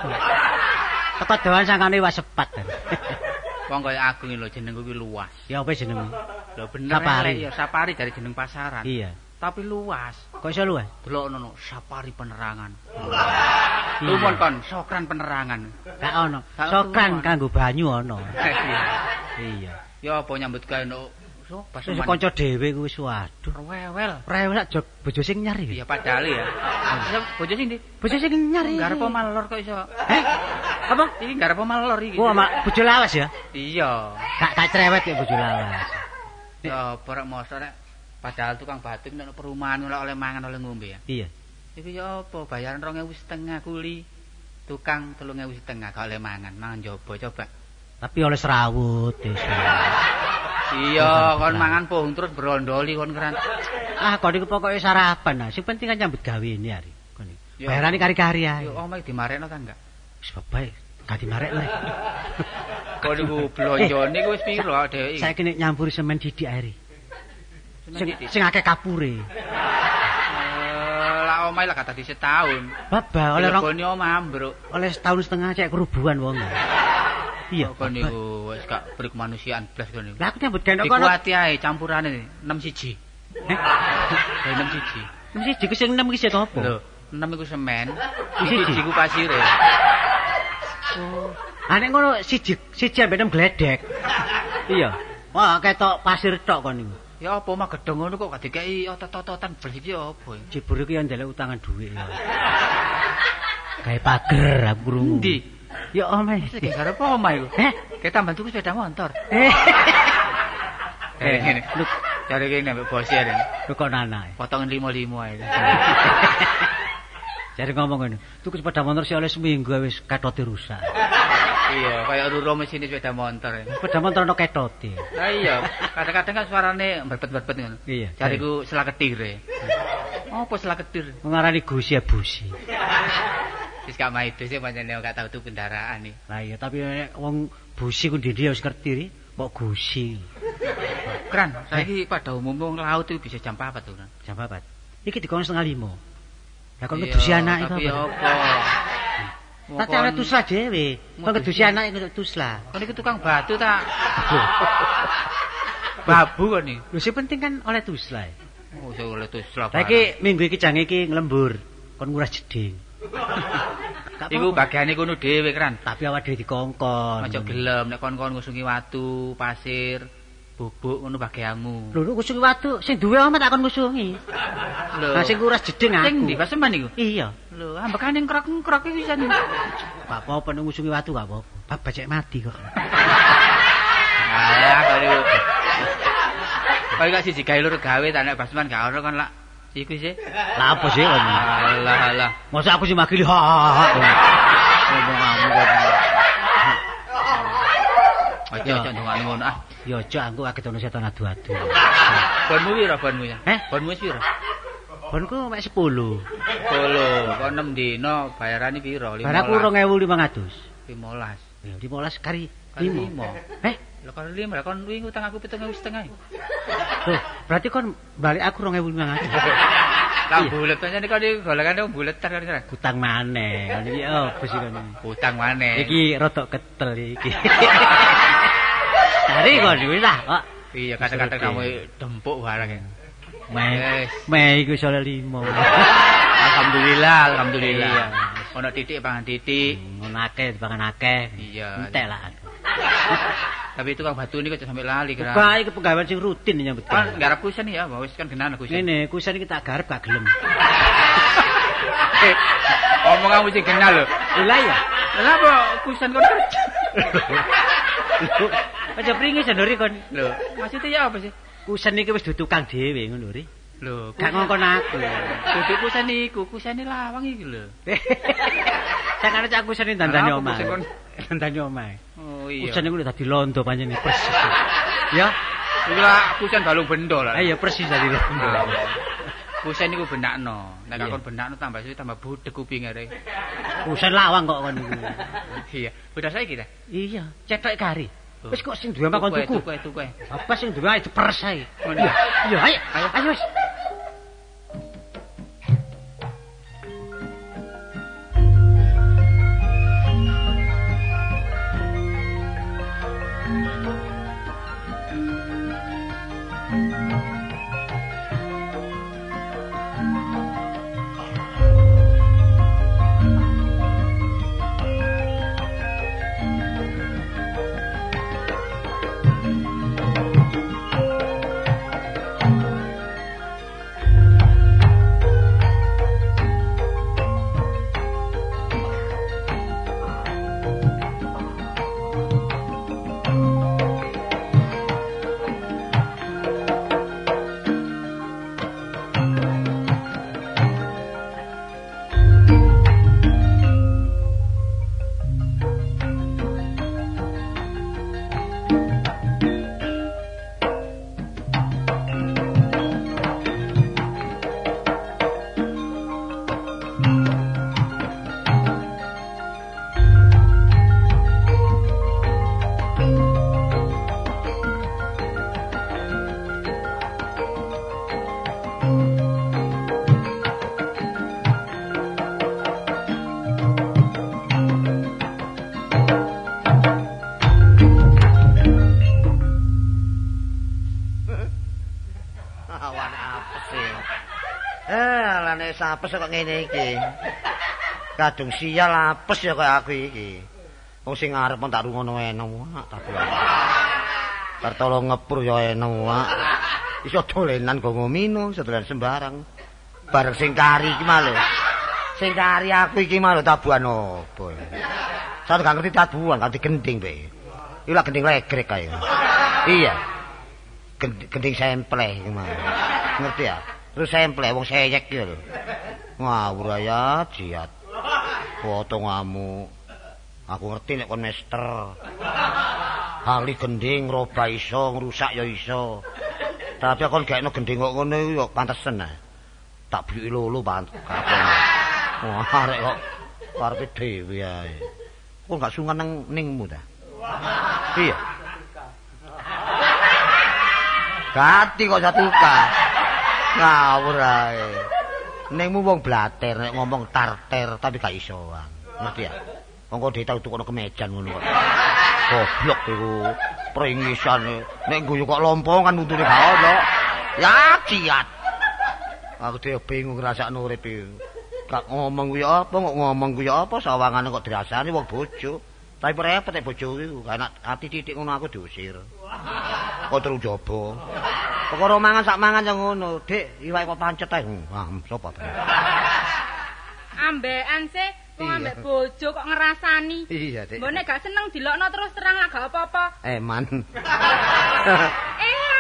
Teko doan sangane was sepat. Wong kaya aku iki lho jenengku kuwi luas. ya apa jenenge? Lho bener Sapari. elek ya sapari dari jeneng pasaran. Iya. Tapi luas. Kok iso luwes? Delok nono sapari penerangan. Lumon kon Sokran penerangan. Gak ono. Sokran kanggo banyu ono. Iya. Ya apa nyambut gawe no pas Wis kanca dhewe ku wis waduh. rewel. Rewel jog bojo sing nyari. Ya padahal ya. Bojo sing ndi? Bojo sing nyari. Garep malor kok iso. Eh? Apa? Iki garep malor iki. Wah, mak bojo lawas ya? Iya. Gak gak cerewet ya bojo lawas. Ya porok mosok nek padahal tukang batik nek perumahan oleh oleh mangan oleh ngombe ya. Iya. Iku ya apa bayaran 2.500 kuli. Tukang 3.500 gak oleh mangan, mangan jobo coba. Tapi oleh serawut desa. Iya, kon mangan pohon terus berondoli kon keran. Ah, kok niku pokoke sarapan nah. Sing penting kan nyambut gawe ini hari. Kon iki. Ya. Bayarane kari-kari ae. Yo omah dimarekno ta enggak? Wis bae. Gak dimarek lho. Kok niku blonjone ku wis piro dhek iki? Saiki nek nyampuri semen didik ae. Sing Sing akeh kapure. lah omahe lah kata di setahun. Baba oleh rong, oleh setahun setengah cek kerubuhan wong. Iya. Kok niku wis gak berkemanusiaan blas kok niku. Lah aku nyambut gawe kono. Dikuati ae campurane 6 siji. Eh, Eh 6 siji. mesti siji ku sing enem iki sing apa? Lho, 6 iku semen, Siji. ku pasir. Oh. Ah nek ngono siji siji ambek enem gledek. Iya. Wah, ketok pasir tok kon niku. Ya apa mah gedhong ngono kok gak dikeki otot-ototan bel iki apa ya? Cibur iki yo ndelok utangan dhuwit ya. Kayak pager aku krungu. Endi? Ya. Wis gak garep apa omah iku? Eh, Kayak tambah tuku sepeda motor. eh. Ngene. lu Cari kene ambek bos ya. Den. lu kok nana. Potongan 55 ae. Jare ngomong ngono. Tuku sepeda motor sih oleh seminggu wis ketote rusak. Iya, kayak ruro mesin sepeda motor. Sepeda motor ono ketote. Lah iya, kadang-kadang kan suarane berbet-berbet ngono. Iya. Cariku selaketir. Apa selaketir? Mengarani gusi ya busi. Wis gak sih pancene gak tau tuku kendaraan iki. Lah iya, tapi wong busi ku ndi wis ngerti ri, mbok gusi. Kran, saiki pada umumnya wong laut itu bisa jam 4 tuh. Kran. Jam 4. Iki dikono setengah lima. Lah kok ngedusi anak Tapi apa? apa? Tak ana tuslah dhewe. Kok ngedusi anak iku tuslah. Kan iku tukang batu tak. Babu kan nih. Lho sing penting kan oleh tuslah. Oh, oleh tuh selap. Saiki minggu iki jange iki nglembur. Kon nguras jeding. Iku bagiane kono dhewe kran. tapi awak dhewe dikongkon. Aja gelem nek kon-kon ngusungi watu, pasir, bubuk ngono bagianmu. Lho ngusungi watu, sing duwe omah tak kon ngusungi. Lho. Lah sing nguras jeding aku. Sing ndi paseman iku? Iya. Lho, ambekane krok-krok iki pisan. Gak apa-apa nek ngusungi watu gak apa-apa. Bab bacek mati kok. Alah, kok niku. Kok gak siji gawe lur gawe tak nek basman gak ono kan lak iku sih. Lah apa sih? Alah, alah. Masa aku sih makili ha ha ha. Ngomong kamu kok. Aja Ya. aja ndongakno ngono ah. Ya aja aku akeh setan adu-adu. Bonmu piro bonmu ya? Eh? Bonmu wis piro? Bonku mek 10. Polo, kok 6 dino bayarane piro? Bar aku 2500. 15. Ya 15 kari Kali 5. lima. Eh, Lho kan 5, lah kon wingi utang aku 7.5 setengah. tuh, berarti kon balik aku 2500. Lah bulet pancen kok iki golekane wong bulet tar kan. Utang maneh. Kon iki opo sih kon iki? Utang maneh. Iki rodok ketel iki. Dari kon wis lah, kok. Iya, kadang-kadang kamu dempuk barang ya. Meh, Yes. meh iku iso limo. Alhamdulillah, alhamdulillah. Ono titik pangan titik. Ngono akeh dipangan akeh. Iya. Entek lah. Tapi tukang batu ini kok sampai lali kira. Buka iki pegawai sing rutin nyambut. Kan garap kusen ya, wis kan kenal kusen. Ngene, kusen iki tak garep gak gelem. Eh, Omong kamu sing kenal lho. Lah ya. Kenapa kusen kon kerja? Aja pringi sendiri kon. Lho, maksudnya ya apa sih? Kusen iki wis dudu tukang dhewe ngono ri. Lho, Gak ngongkon aku. Duduk kusen iku, kusene lawang iki lho. Sak ana cak kusen dandane Kenapa omah. Kusen kon? Dandane omah. Oh iya. Kusen iku udah dadi londo pancen persis. Ya, Iku lah kusen balung bendo lah. ayo persis dadi londo. Kusen iku benakno. Nek Iya. kon benakno tambah suwi tambah budek kupinge re. Kusen lawang kok kon iku. Iya, udah saya kita. Iya, cetok kari. Oh. Wis kok sing duwe makon tuku. Tuku. Apa sing duwe ae diperes ae. Oh, Iya, iya, ayo. Ayo. Ayo wis. Sapes kok ngene iki. Kadung sial apes ya kaya aku iki. Wong sing ngarep tak rungono enak tak bulan. Bar tolong ngepur ya enak. Iso dolenan go ngomino, iso dolenan sembarang. Bareng sing kari iki malu. Sing kari aku iki malu tabuhan opo. Saya gak ngerti tabuhan, ganti gending be. Iki lah gending legrek kae. Iya. Gending sempleh iki. Ngerti ya? Terus sempleh wong seyek iki lho. Ngawur ya jiat. Foto ngamuk. Aku ngerti nek kon mester. Hali gending roba iso, ngrusak ya iso. Tapi kon gakno gending kok ngono yo pantesen. Tak buyuki lulu pantes. Wah, arek kok karepe dhewe ae. Kok gak sungan nang ningmu ta? Iya. Gati kok satuka. Ngawur ae. Ningmu wong blater nek ngomong tarter tapi gak isoan. Ngerti ya? Wong kok ditau tukono kemejan ngono kok. Goblok iku. Pringisan nek guyu kok lompongan untune gak ono. Ya ciat. Aku dhewe bingung ngrasakno urip. Gak ngomong kuwi apa, kok ngomong kuwi apa sawangane kok dirasani wong bojo. Tapi repot nek bojo iku, gak enak ati titik ngono aku diusir. Kok terus jaba. Perkara mangan sak mangan yang ngono, Dik, iwak kok pancet ae. Wah, sapa ta? Ambekan sih, wong ambek bojo kok ngerasani. Iya, Dik. Mbok nek gak seneng dilokno terus terang lah gak apa-apa. Eman.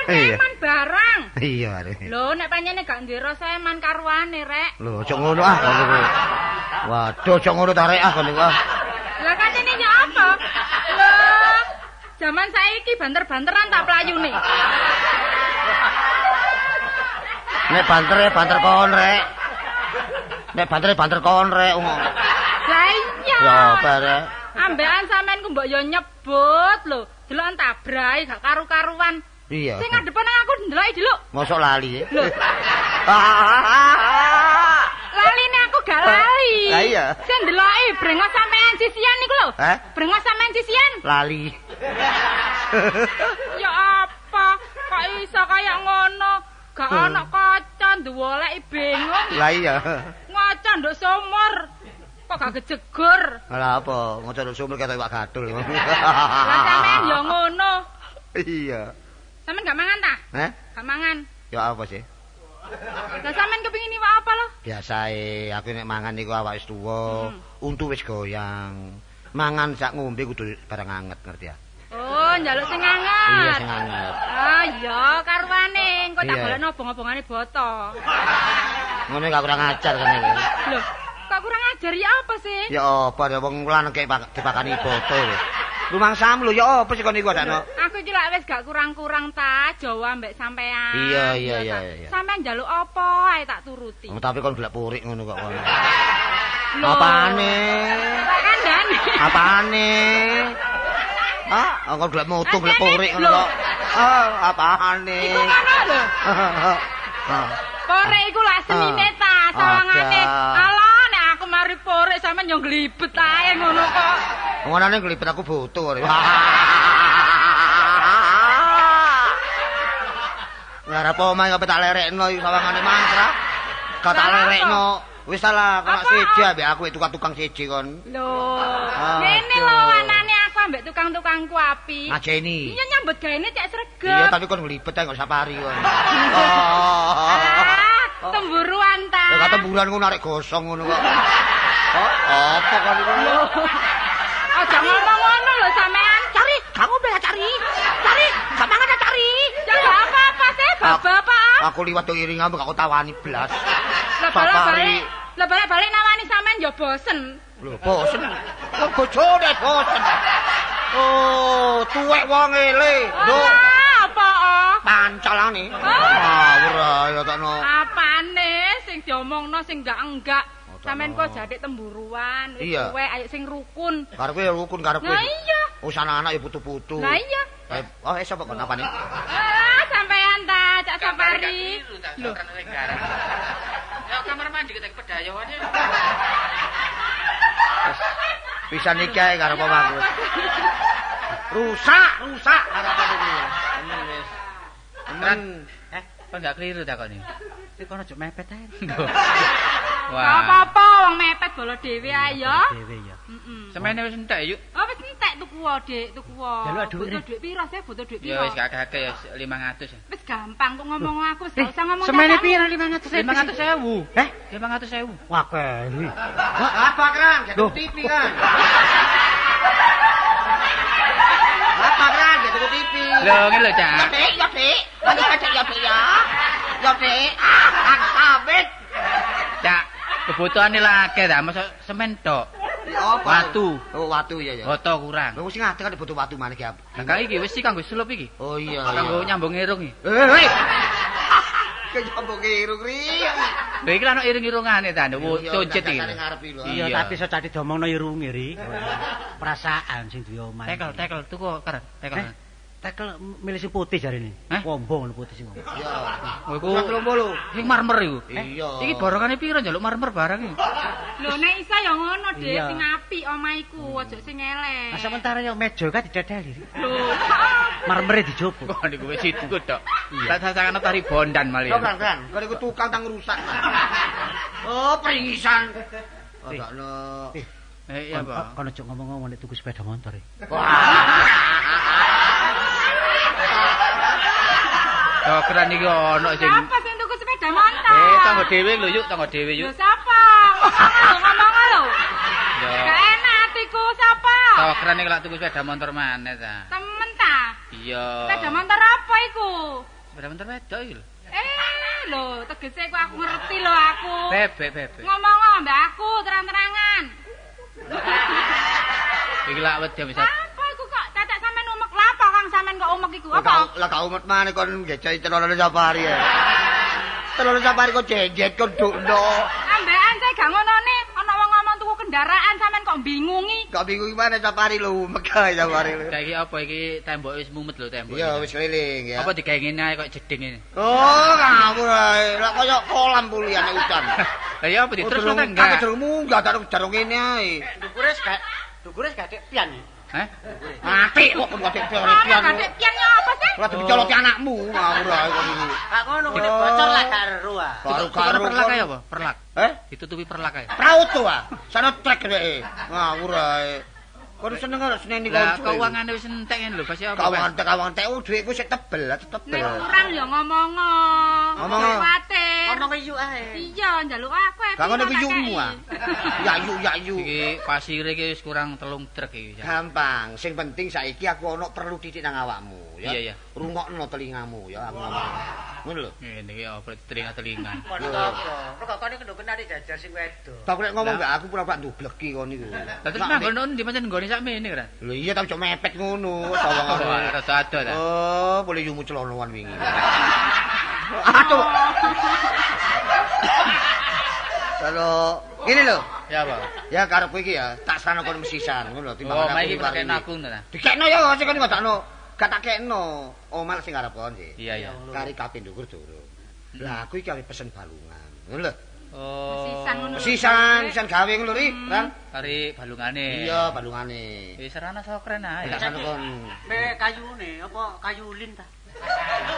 Eh, eman barang. Iya, Dik. Lho, nek pancene gak duwe rasa eman karuane, Rek. Lho, aja ngono ah kono. Waduh, aja ngono ta rek ah kono ah. Lah katene ya apa? Lho, zaman saiki banter-banteran tak playune. Nek banter ya banter kon rek. Nek banter ya banter kon rek. Lah iya. Ya apa rek? Ambekan sampean ku mbok yo nyebut lho. Delok tabrai gak karu-karuan. Iya. Sing ngadep nang aku ndeloki delok. Mosok lali. Lho, laline aku gak lali. Lah iya. Sing ndeloki brengos sampean sisian niku lho. Hah? Brengos sampean sisian. Lali. Ya apa? Kok iso kaya ngono? Gak ana kaca nduwoleki bingung. Lah iya. Ngaca nduk sumur. Kok gak kejegur? Lah apa? Ngoco nduk sumur kata iwak gadul. Lah sampean ya ngono. Iya. Sampean gak mangan ta? Eh? Gak mangan. Ya apa sih? Lah sampean kepengin iwak apa lho? Biasae aku nek mangan niku awak wis tuwa, Hmm. untu wis goyang. Mangan sak ngombe kudu barang anget ngerti ya? Oh, njaluk sing anget. Iya sing anget. Ah iya, karuane engko tak golekno obong-obongane boto. Ngono gak kurang ajar kan iki. Lho, kok kurang ajar ya apa sih? Ya apa ya wong kek pak- dipakani boto lho. Rumangsam lho ya apa sih kon iku adakno? Aku iki lak wis gak kurang-kurang ta Jawa mbek sampean. Iya, iya, Ya, iya, iya. Sampean njaluk apa ae tak turuti. Oh, tapi kon gelek purik ngono kok kon. Apane? Kandhani. Apane? Ah, kon gelek mutu gelek purik ngono Lho. kok. Ah, apane? Iku ngono lho. Ah. Korek iku lak senine ta, sawangane. Alah, nek aku mari porek sampean yo glibet ae ngono kok. Ngono nglipet aku butuh. Ngarep omahe kok tak lerekno sawangane mantra. Gak tak apa? lerekno. Wis salah kok Apa? siji ambek aku tukang-tukang siji kon. Lho, Aduh. ngene lho ambek tukang-tukangku api. Ngajeni. Iya nyambut gaene cek sregep. Iya tapi kon nglipet ae kok sapari kon. Oh. Ah, temburuan ta. Ya bulan ngono arek gosong ngono kok. Oh, apa kon iku? Aja ngomong ngono lho sampean. Cari, kamu bela cari. Cari, gampang ada cari. Ya apa-apa sih, bapak. Aku liwat tuh iring ambek aku tawani blas. Lah Safari. balik-balik, lah balik-balik nawani sampean yo bosen. Lho, bosen. Wong bojone bosen. Oh, tuwek wong ele. Lho, Ah, apa? ah? pancalane. Ah. Ngawur ya takno. Apane sing diomongno sing enggak-enggak. Oh, Sampean tak kok jadik temburuan, wis Iya. tuwek ayo sing rukun. Karepe ya rukun karepe. Lah iya. Oh, anak-anak ya putu-putu. Lah iya. Eh, oh, eh sapa kon apane? Ah, sampean ta, Cak Safari. Lho. Ya kamar mandi kita kepedayawan ya. Bisa nikah karo apa bagus. Rusak, rusak harapan iki. Temen wis. Temen. Eh, kok enggak keliru ta kok ini? Tapi kono aja mepet ae. Wah. apa-apa wong mepet bola dhewe ae ya. Dhewe ya. Heeh. Semene wis entek yuk. Oh wis entek tuku wae, Dik, tuku wae. Butuh dhuwit piro sih? Butuh dhuwit Ya piro? wis kakek-kakek ya 500 ya. Wis gampang kok ngomong aku, gak usah ngomong Semene piro 500 500.000. Heh? 500.000. Wah, keli. Apa kan? Gak. TV kan. Apa kan? Gak TV. Lho ngene lho, Cak. Dik, ya dik. Mari kacak ya dik ya. Dik. Ah, aku sabit. Cak, kebutuhane lah akeh ta, masa semen tok. Apa? Watu. Oh, watu ya ya. Boto kurang. Lho sing ngadeg kan butuh watu maneh ki. Lah kang iki wis sih kanggo slup iki. Oh iya. Kanggo nyambung irung iki. Eh, hei. Kenyambung irung ri. Lho iki lah ono irung-irungane ta, cocet iki. Iya, tapi iso cati diomongno irunge ri. Perasaan sing duwe omah. Tekel, tekel tuku keren, tekel. Eh? Tekel milih sing putih jarine. Heh? Wombong ngono putih sing. Iya. Oh iku Sak lho. sing marmer iku. Iya. Iki borongane piro njaluk marmer barang iki? Lho nek isa ya ngono, Dik, sing apik omahku, aja sing elek. Nah, sementara yo meja kan didadali. Lho, Marmere dijopo. Kok niku wis itu tok. Lah sasangan tari bondan malih. Kok kan kan? Kok iku tukang tang rusak. Oh, peringisan. Oh, gak no. Eh, Eh iya, Pak. Kono cuk ngomong-ngomong nek tuku sepeda motor. Ri. Kok keren iki ono sing Siapa sing tuku sepeda motor? Eh, tanggo dhewe lho yuk, tanggo dhewe Lho yuk. siapa? Ngomong lho. Ya. Gak enak atiku siapa? Kok keren iki lak tuku sepeda motor maneh ta. Temen ta? Iya. Sepeda motor apa iku? Sepeda motor wedok iki lho. Eh, lho, tegese ku aku ngerti lho aku. Bebek, bebek. Ngomong mbak aku terang-terangan. Iki lak wedi bisa. Apa iku kok tetek sampean umek lapa Kang sampean kok umek iku? Apa? lah kau umet maneh kon ngejai telone safari ya. Telone safari kok jejet kok ndukno. Ambekan saya gak ngono nih. Ana wong ngomong tuku kendaraan sampean kok bingungi. Kok bingung gimana safari lho umek ae safari lho. Kayak iki apa iki tembok wis mumet lho tembok. Iya wis keliling ya. Apa digawe ngene ae kok jeding ini. Oh, ngawur ae. Lah koyo kolam puliane udan. Lah ya apa Oh, diterus durung- ta enggak? Aku durung munggah tak jarung ngene ae. Dukure gak dukure gak dek pian. Heh? Mati kok kon Ana pian. gak piannya apa sih? Lah dicoloti anakmu ngawur ae kok iki. Gak ngono kene bocor lah gak ero ah. Karo-karo perlak ae apa? Perlak. Eh? Ditutupi perlak ae. Praut to ah. Sana trek dhek. Ngawur ae. Kon seneng karo seneni Lah kon. keuangane wis entek ngene lho, pasti apa? Kawangan tek kawangan tek oh dhuwitku sik tebel, tebel. Nek kurang ya ngomong. Ngomong. Kuwatir. Ngomong iyu ae. Iya, njaluk aku e. Gak ngono ku yumu ah. Ya yu ya yu. Iki pasire iki wis kurang telung truk iki. Gampang, sing penting saiki aku ono perlu titik nang awakmu ya. Iya, iya. Rungokno telingamu ya aku ngomong. Ngono lho. Ngene iki apa telinga-telinga. Kok kok kene kenari jajar sing wedok. Tak nek ngomong mbak aku pura-pura ndubleki kon niku. Lah terus manggon ndi pancen nggone sakmene kan? Lho iya tak cok mepet ngono, ado ta. Oh, boleh yumu celonoan wingi. Aduh. Kalau ini lho, Ya, Pak. ya karepku iki ya, tak serano kon mesisan ngono lho Oh, aku maiki liwat pakai ini. naku ta. Dikekno ya sing kon ngadakno. Gak tak kekno. Omal sing arep kon sih. Iya, iya. Kari kape ndukur durung. Lah aku iki arep pesen balungan. Ngono lho. Oh. Mesisan ngono. lho. Mesisan, mesisan gawe ngono ri, Ran. Kari balungane. Iya, balungane. Wis serana sok keren ae. Tak sano kon. Mek kayune apa kayu ulin ta?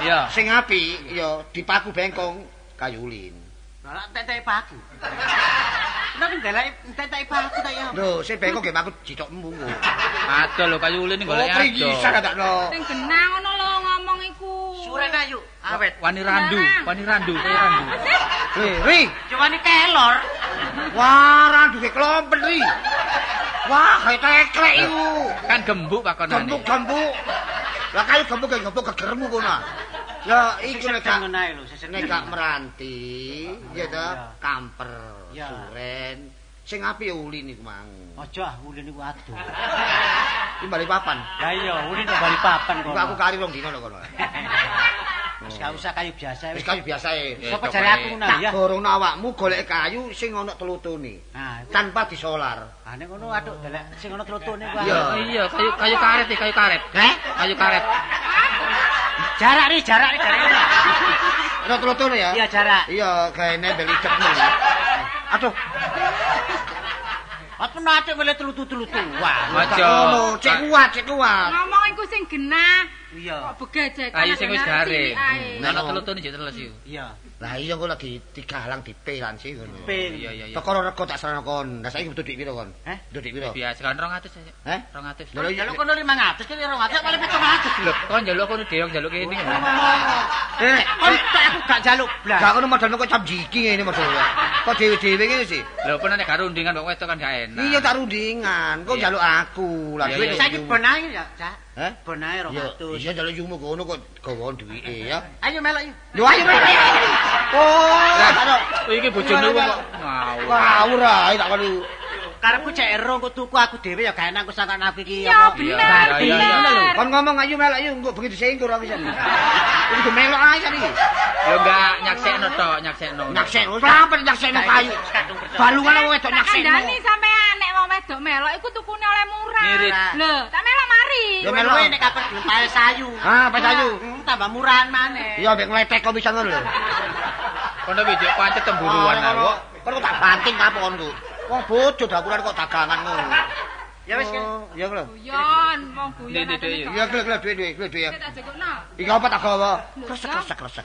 Iya. Sing apik ya dipaku bengkong kayu ulin. Lah entek-entek paku. Nek ndelok entek-entek paku ta ya. Lho, sing bengkong ge paku jitokmu. Ado lho kayu ulin Oh, golek ado. pringgisan kadakno. Sing genah ngono lho ngomong iku. Suren ayu. Awet. Wani randu, wani randu, kaya randu. Ri, ri. Cuman kelor. Wah, randu ge klompet ri. Wah, kayak teklek iku. Kan gembuk pakonane. Gembuk-gembuk. Lah kayu gembuk ge gembuk kegermu kono. Ya iku nek gak ngono ae lho, sesek nek gak meranti, ya Iya. kamper, Iya. suren. Sing apik ulin iku mang. Aja ah ulin iku aduh. Iki bali papan. Lah iya, ulin kok bali papan kok. Aku kari rong dino lho kono. Wis gak usah kayu biasa Wis kayu biasa e. Ya, Sapa coba jare ae. aku ngono Tak ya. borong awakmu golek kayu sing ana telutune. Nah, Tanpa disolar. ah nek ngono aduh delek sing ono tlutune ku. Iya. Iya, kayu kayu karet iki, kayu karet. Heh? Kayu karet. Jarak nih, jarak nih, jarak. Ana telutune ya? Iya, jarak. Iya, gawe nembel idepmu. Aduh. Apa nate wele telu-telu tuwa. Aja. Ngono, cek kuat, cek kuat. Ngomong iku sing genah. Iya. Kok begejek. Ayo sing wis garing. Nek ana telutune jek teles yo. Iya. Lah iya kok lagi digalang dipelan sih ngono. Iya iya iya. Perkara rego tak sarana kon. Lah saiki butuh dik piro kon? Heh? Butuh dik piro? Biasa kan 200 aja. Heh? 200. Lho, Jaluk kono 500 kene 200 paling 700 Lho, kok njaluk kono deong njaluk kene. Eh, Kon tak aku gak jaluk blas. gak kono modalmu kok cap jiki ngene modal. Kok dhewe-dhewe ngene sih. Lho, pun nek karo undingan kok wedok kan gak enak. Iya tak rundingan. Kok njaluk aku. Lah Saiki benae ya, Cak. Heh? Benae Iya, 200. iya njaluk yumu kono kok gawa duwike ya. Ayo melok yuk. Yo ayo. ayo. Oh, iki bojone kok ngawur. Ngawur ae tak karo. Karepku cek ero kok tuku aku dhewe ya gak enak kok sangka nabi iki Ya bener. Kon ngomong ayo melok ayo engko begitu singkur aku jan. Iki do melok ae jan iki. Lho enggak nyaksekno tok, nyaksekno. Nyaksek, apa nyaksekno kayu? Balungan wong wedok nyaksekno. kandhani sampean nek wong wedok melok iku tukune oleh murah. Lho, tak melok mari. Ya melok. Nek kapan pae sayu. Ah, pae sayu. Hmm, tambah murahan maneh. Iya, mek ngletek kok bisa ngono lho. Kono iki jek pancet temburuan Ah, aku. Kon kok tak banting kaponku. Wong bojo dapuran kok dagangan ngono. Ya wis kan. Oh, Ya lho. Guyon, wong guyon. Glek glek duit duit duit duit. Tak jekokno. Iki apa tak gawa? Lho, Kresek ya. kresek kresek.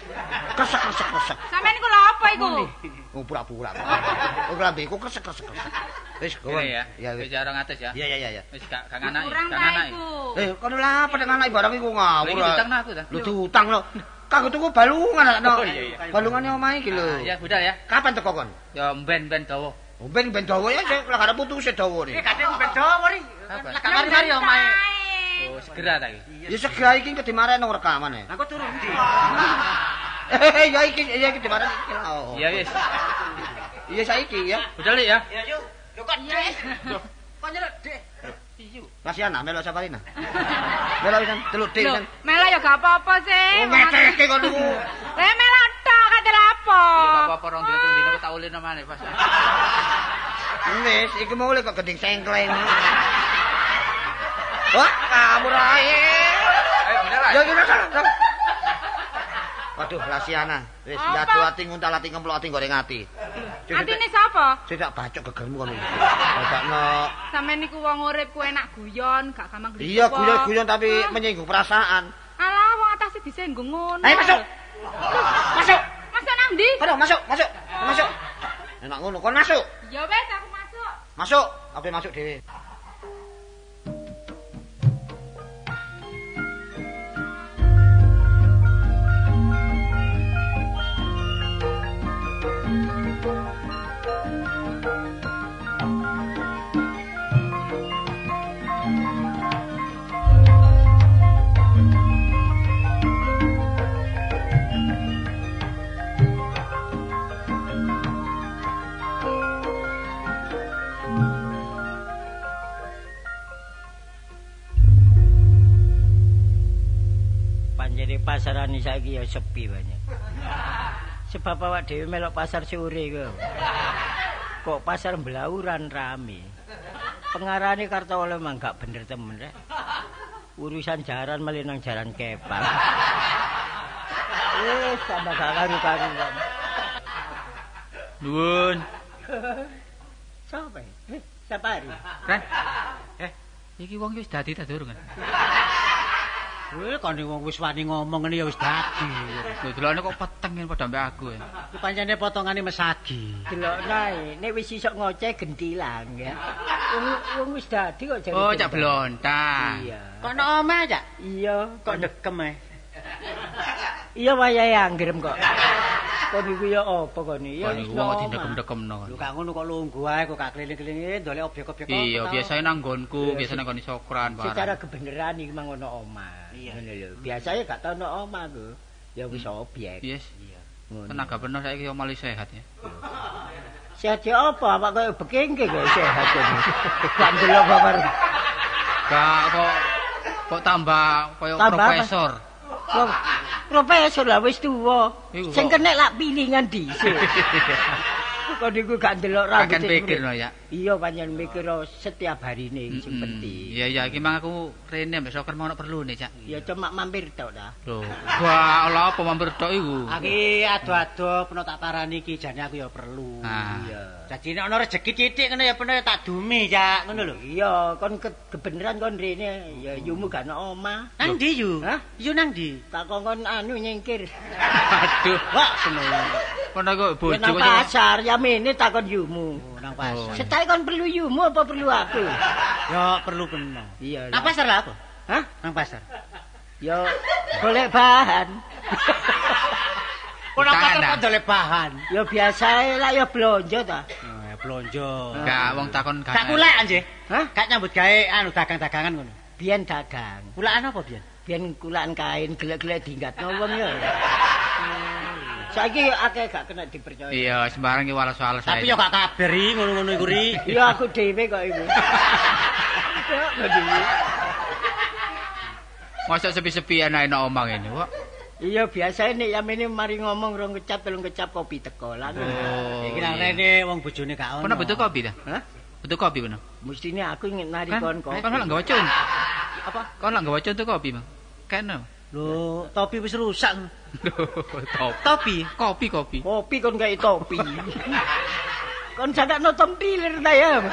Kresek kresek kresek. Sampeyan iku lho apa iku? Oh, pura-pura. Oh, lambeku kresek kresek kresek. Wis, gawa. Ya. Ya Wis wis. 200 ya. Iya, iya, iya. Wis gak gak nganaki, Kurang gak iku. Eh, kono lah apa dengan anak barang iku ngawur. Lagi ditangno aku ta. Lu diutang lo. Kanggo tuku balungan no. Oh. Balungane omahe iki lho. Ya budal ya. Kapan teko kon? Ya ben-ben dawa. Oh, ben dawa ya sing lak arep putuse dawa Iki ni. gak ada ben dawa ri. Apa? Lah gak mari-mari omahe. Oh, segera ta iki. Ya segera iki kedimarekno rekaman e. Aku turun ndi? Eh, ya iki ya iki kedimarekno iki. Oh. Iya wis. Iya saiki ya. Budal ya. Ya yuk. Lho kok Dek? Kok nyeluk Dek? Lasiana melok Saparina. Melok pisan, teluk dik Lho, pisan. melok ya gak apa-apa sih. Oh, ngeteke kon niku. Eh melok tok kate lapo. Ya gak apa-apa rong dina dina aku tak ulin maneh pas. Wis, iki mau kok gending sengkleng. Wah, kabur ae. Ayo Ya kita sana. sana. Waduh, Lasiana. Wis jatuh ati nguntal ati ngemplok ati goreng ati. Atine sapa? Sik tak bacok gegermu kono. Dadakno. Sampeyan niku wong urip ku enak guyon, gak gampang gelem. Iya, guyon-guyon tapi menyinggung perasaan. Alah, wong atase disenggung ngono. Ayo masuk. Masuk. Masuk nang ndi? Kono masuk, masuk. Masuk. Enak ngono, kon masuk. Ya wis aku masuk. Masuk. Aku masuk dhewe. Saiki ya sepi banyak. Sebab awak dhewe melok pasar sore kok. Kok pasar belauran rame. Pengarane kartu oleh emang gak bener temen rek. Urusan jaran malah nang jaran kepal. Wis tambah gak karu-karuan. Nuwun. Sapa? Eh, Sapari. Ren. Eh, iki wong wis dadi ta durung kan? Weh, kon wong wis wani ngomong ngene ya wis dadi. Lho delokne kok peteng yen padha mbek aku. Iki pancene potongane mesagi. Delok nae, nek wis iso ngoceh gentilang ya. Wong wong wis dadi kok jare. Oh, cak blontang. Iya. Kok nek omah aja? Iya, Kok dekem eh. Iya wayahe anggrem kok. Kok niku ya apa kok ni? Ya Kon wis wong omah. didekem-dekemno. Lu gak ngono kok lungguh ae kok gak keliling-keliling ndolek obyek-obyek kok. Iya, tau. biasanya nang nggonku, Iya, biasanya nang sokran Secara barang. kebenaran iki mang ono omah. Iya. Ngono lho. Biasanya gak tau ono omah ku. Ya wis objek. Yes. Ngono. Tenaga bener saiki yo malah sehat ya. Sehat ya apa? Apa koyo bekengke kok sehat ini. Gak ndelok babar. Gak kok kok tambah koyo profesor. Profesor lah wis tuwa. Sing kena lak pilingan dhisik. Kok niku gak ndelok rambut. Akan pikir no ya. Iya pancen mikir oh, setiap harine iki sing penting. Iya iya iki mang aku rene mbek soker mau perlu nih, Cak. Ya cuma mampir tok ta. Lho, wah ala apa mampir tok iku. Aki ado-ado peno tak parani iki jane aku ya perlu. Ah. Iya. Dadi nek ana rezeki titik ngono ya peno tak dumi, Cak, ngono lho. Iya, kon ke kebeneran kon rene ya yumu gak ana omah. Nang ndi yu? Hah? Yu nang ndi? Tak kongkon anu nyingkir. Aduh, Wah, seneng. kono kok Ya bojo nang kok. pasar, ya mene takon yumu. Oh, nang pasar. Setai kon perlu yumu apa perlu aku? Ya perlu peno. Iya. Nang pasar lah apa? Hah? Nang pasar. Ya golek bahan. Kok dolek bahan? Ya biasa lah ya blonjo ta. Ya blonjo. Enggak wong takon gak. Gak kulek anjir. Hah? Gak nyambut gawe anu dagang-dagangan ngono. Biyen dagang. Kulaan apa biyen? Biyen kulaan kain gelek-gelek dinggatno wong ya. Saiki akeh gak kena dipercaya. Iya, sembarang iki walas-walas Tapi ya gak kabar iki ngono-ngono iku ri. Ya aku dhewe kok iku. Sepi-sepian ae nek omang ini, kok. Iya biasa nek yamene mari ngomong rong kecap telung kecap kopi teko. Oh. Iki nang rene wong bojone gak ono. Kono butuh kopi ta? Hah? Butuh kopi kono. Mestine aku ingin nari Kan? kon kopi. Kono lak gawa cun. Apa? Kono lak gawa cun tuh kopi, Bang. Kene. Lho, topi wis rusak. Top. Topi. Kopi, kopi. Kopi kon gawe topi. kon sakakno tempilir ta ya.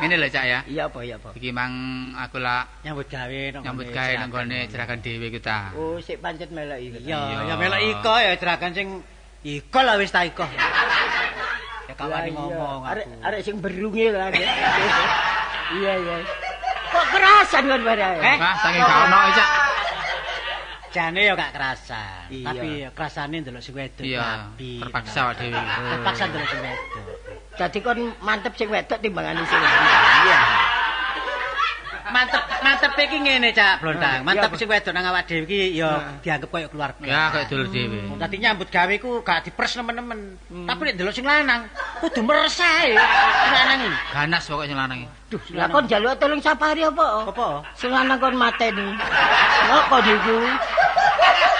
Ngene lho, Cak ya. Iya apa iya apa. Iki mang aku lak Nyambut gawe nang nyambut gawe nang gone jeragan dhewe kita. Oh sik pancet melok iki. Iya, ya melok iko ya jeragan sing iko lah wis ta iko. Ya kawani ngomong aku. Arek arek sing berunge lah. Iya iya. Kok kerasan kon barang? Eh? Saking gak ono Cak. Jane ya gak kerasa. Tapi ya kerasane ndelok sing wedok. Iya, terpaksa dhewe. Terpaksa ndelok sing wedok. Dadi kon mantep sing wedok timbangane sing lanang. Iya. Mantep mantep iki ngene Cak Blondang. Mantep Iya, sing wedok nang awak dhewe iki ya dianggep koyo keluarga. Ya, kayak dulur dhewe. Dadi nyambut gawe ku gak dipres nemen-nemen. Tapi nek ndelok sing lanang kudu meres ae. Lanang iki. Ganas pokoknya sing lanang iki. Duh, lah kon njaluk tolong sapari apa? Apa? Sing lanang kon mateni. Ngopo niku?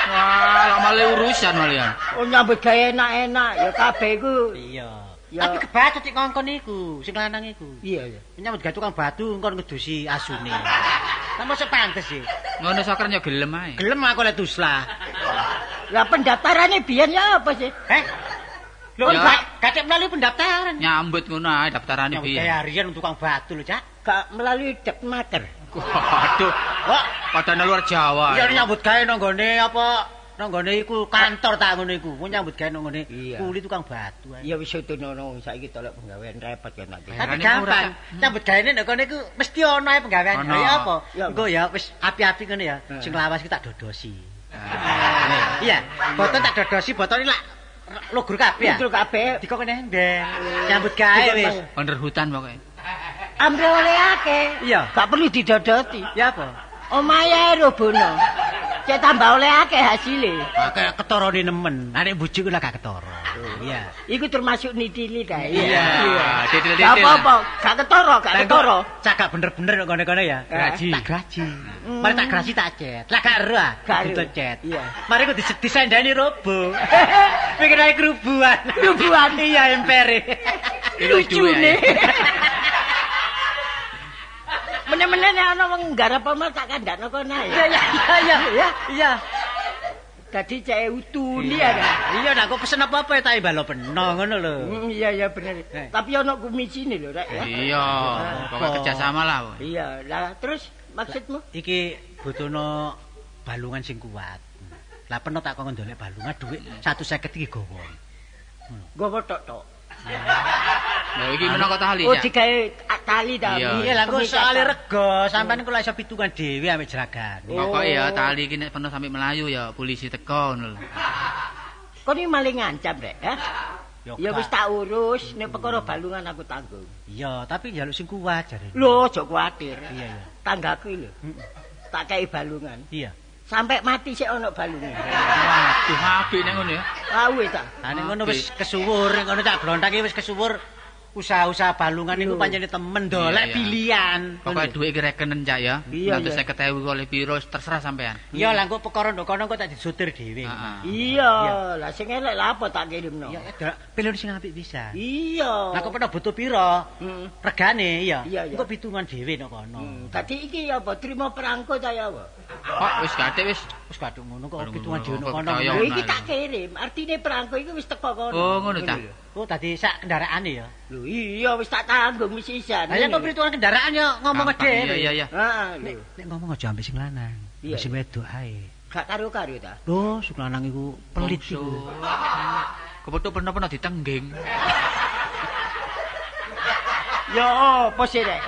Wah, lak malah urusan malian. Oh nyambut gawe enak-enak ya kabeh iku. Iya. Ya. Tapi kebatut iki ngongkon iku, sing lanang iku. Iya iya. Nyambut gawe tukang batu engkon ngedusi asune. Lah mosok pantes sih. Ngono soker yo gelem ae. Gelem aku lek duslah. Lah pendaftarannya biyen ya apa sih? Heh. Lho, Ya. gak melalui pendaftaran. Nyambut ngono ae daftarane Nyambut piye. gawe harian tukang batu lho, Cak. Gak melalui depmaker. Waduh, Kok padahal luar Jawa. iya nyambut gawe nang gone apa? Nang gone iku kantor tak ngono iku. Ku nyambut gawe nang Iya. kuli tukang batu. Ya wis utunono saiki tolak penggawean repot kan nanti. Tapi gampang. Cak. Nyambut gawe nek gone iku mesti ono ae penggawean. Ya apa? Ya, Engko ya wis api-api ngene ya. Eh. Sing lawas ki tak dodosi. Ah, Iya, botol tak dodosi, botol lak lugur kabeh ya. Itu kabeh Dikok kene ndek. Nyambut gawe wis. Under hutan oleh akeh. Iya. Gak perlu didodoti. Ya apa? Omahe robono. Cek tambah oleh akeh hasile. Akeh ketorone nemen. Nek bojoku lah gak ketara. Iya. Iku termasuk nitili ta. Iya. Titil-titil. Gak apa-apa, gak ketara, gak ketara. Cagak bener-bener kok kene-kene ya. Graji. Tak graji. Mari tak graji tak cet. Lah gak ero ah. Gak. Gitu cet. Iya. Mari ku dis- disandani robo. Pikir ae kerubuan. Kerubuan. Iya empere. Lucune. ae. Mene-mene nek ana wong nggarap apa tak kandakno kono ae. Iya iya iya iya. Dadi cek utuni ya. Iya nak kok pesen apa-apa ya tak balo peno ngono lho. Hmm, iya iya bener. Eh. Tapi ana kumisine lho, Rek ya. Iya, pokoknya kerjasama lah. woy. Iya, lah terus maksudmu? Iki butuhno balungan sing kuat. Lah peno tak kok ndolek balungan dhuwit 150 iki gowo. Gowo tok-tok. Lah iki menapa tali, Oh, digawe tali ta. Iya. Lah kok soalnya rego, sampean kok lak iso pitungan dhewe ambek jeragan. Pokoke ya tali iki nek penuh sampai Melayu ya polisi teko ngono lho. Kok ini maling ngancam, Rek, ya? Ya wis tak urus, nek perkara balungan aku tanggung. Iya, tapi njaluk sing kuat jare. Lho, aja kuwatir. Iya, iya. Tanggaku lho. Tak kei balungan. Iya. Sampai mati sik ana balungan. Waduh, apik nek ngono ya. Ah wis ta. Lah nek ngono wis kesuwur, nek ngono cak blontak iki wis kesuwur usaha-usaha balungan iku pancene temen dolek Iya, iya. pilihan. Pokoke dhuwit iki rekenen cak ya. Iya, Nanti iya. 50.000 oleh piro terserah sampean. Ya lah engko perkara ndok kono engko tak disotir dhewe. Heeh. Iya, lah sing elek lah apa tak kirimno. Ya pilih sing apik bisa. Iya. Lah kok pernah butuh piro? Hmm. Regane iya. Iya, iya. Engko pitungan dhewe ndok kono. Hmm, Tadi iki apa terima perangko ta ya apa? Kok wis gathik wis. Wis kadung ngono kok pitungan dhewe ndok kok kono. iki tak kirim, artine perangko iki wis teko kono. Oh, ngono ta. Oh tadi sak kendaraane ya. Lho iya wis tak tanggung wis sisan. Lah kok pitungan kendaraan ya ngomong dhewe. Iya iya iya. Ah, Nek lho. nek ngomong aja ambek sing lanang. Iya, Sing wedok ae. Gak karo-karo ta. Loh, sing lanang iku pelit iku. Kepethuk pernah-pernah ditengging. Ya apa sih rek?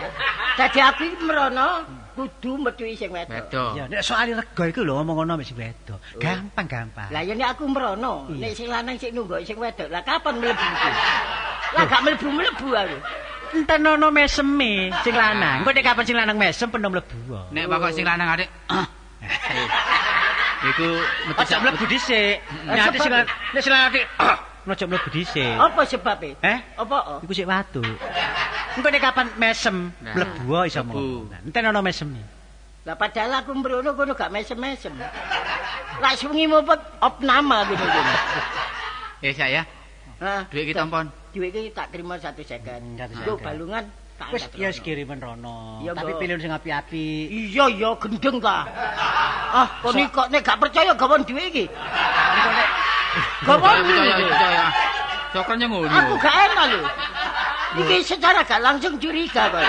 Dadi aku iki merono kudu metuhi sing wedok. Wedok. Ya nek soal rega iku lho ngomong ngono ambek sing wedok. Gampang-gampang. Lah ya nek aku merono, Iya. nek sing lanang sik nunggu sing wedok. Lah kapan mlebu iki? Lah gak mlebu-mlebu aku. Enten ono meseme sing lanang. Engko nek kapan sing lanang mesem peno mlebu. Nek pokok sing lanang adik. Iku metu Aja mlebu dhisik. Nek sing lanang- nek sing lanang Nojo mlebu dhisik. Apa sebabnya? Eh? Apa? Iku sik watu. Engko nek kapan mesem Nah, mlebu wae iso mlebu. Enten ono meseme. Lah padahal aku mbrono kono gak mesem-mesem. Lah sungi mopet op nama gitu. Eh saya, Hah? duit kita ampun. Duit iki tak terima satu second. Hmm, satu Nggo second. balungan tak Wis ya rono. kirimen rono. Ya, Tapi pilih sing api-api. Iya iya gendeng ta. Ah, kok nek kok nek gak percaya gawon duit iki. Gawon Percaya, percaya. Cokranya ngono. Aku gak enak lho. Iki secara gak langsung curiga kok.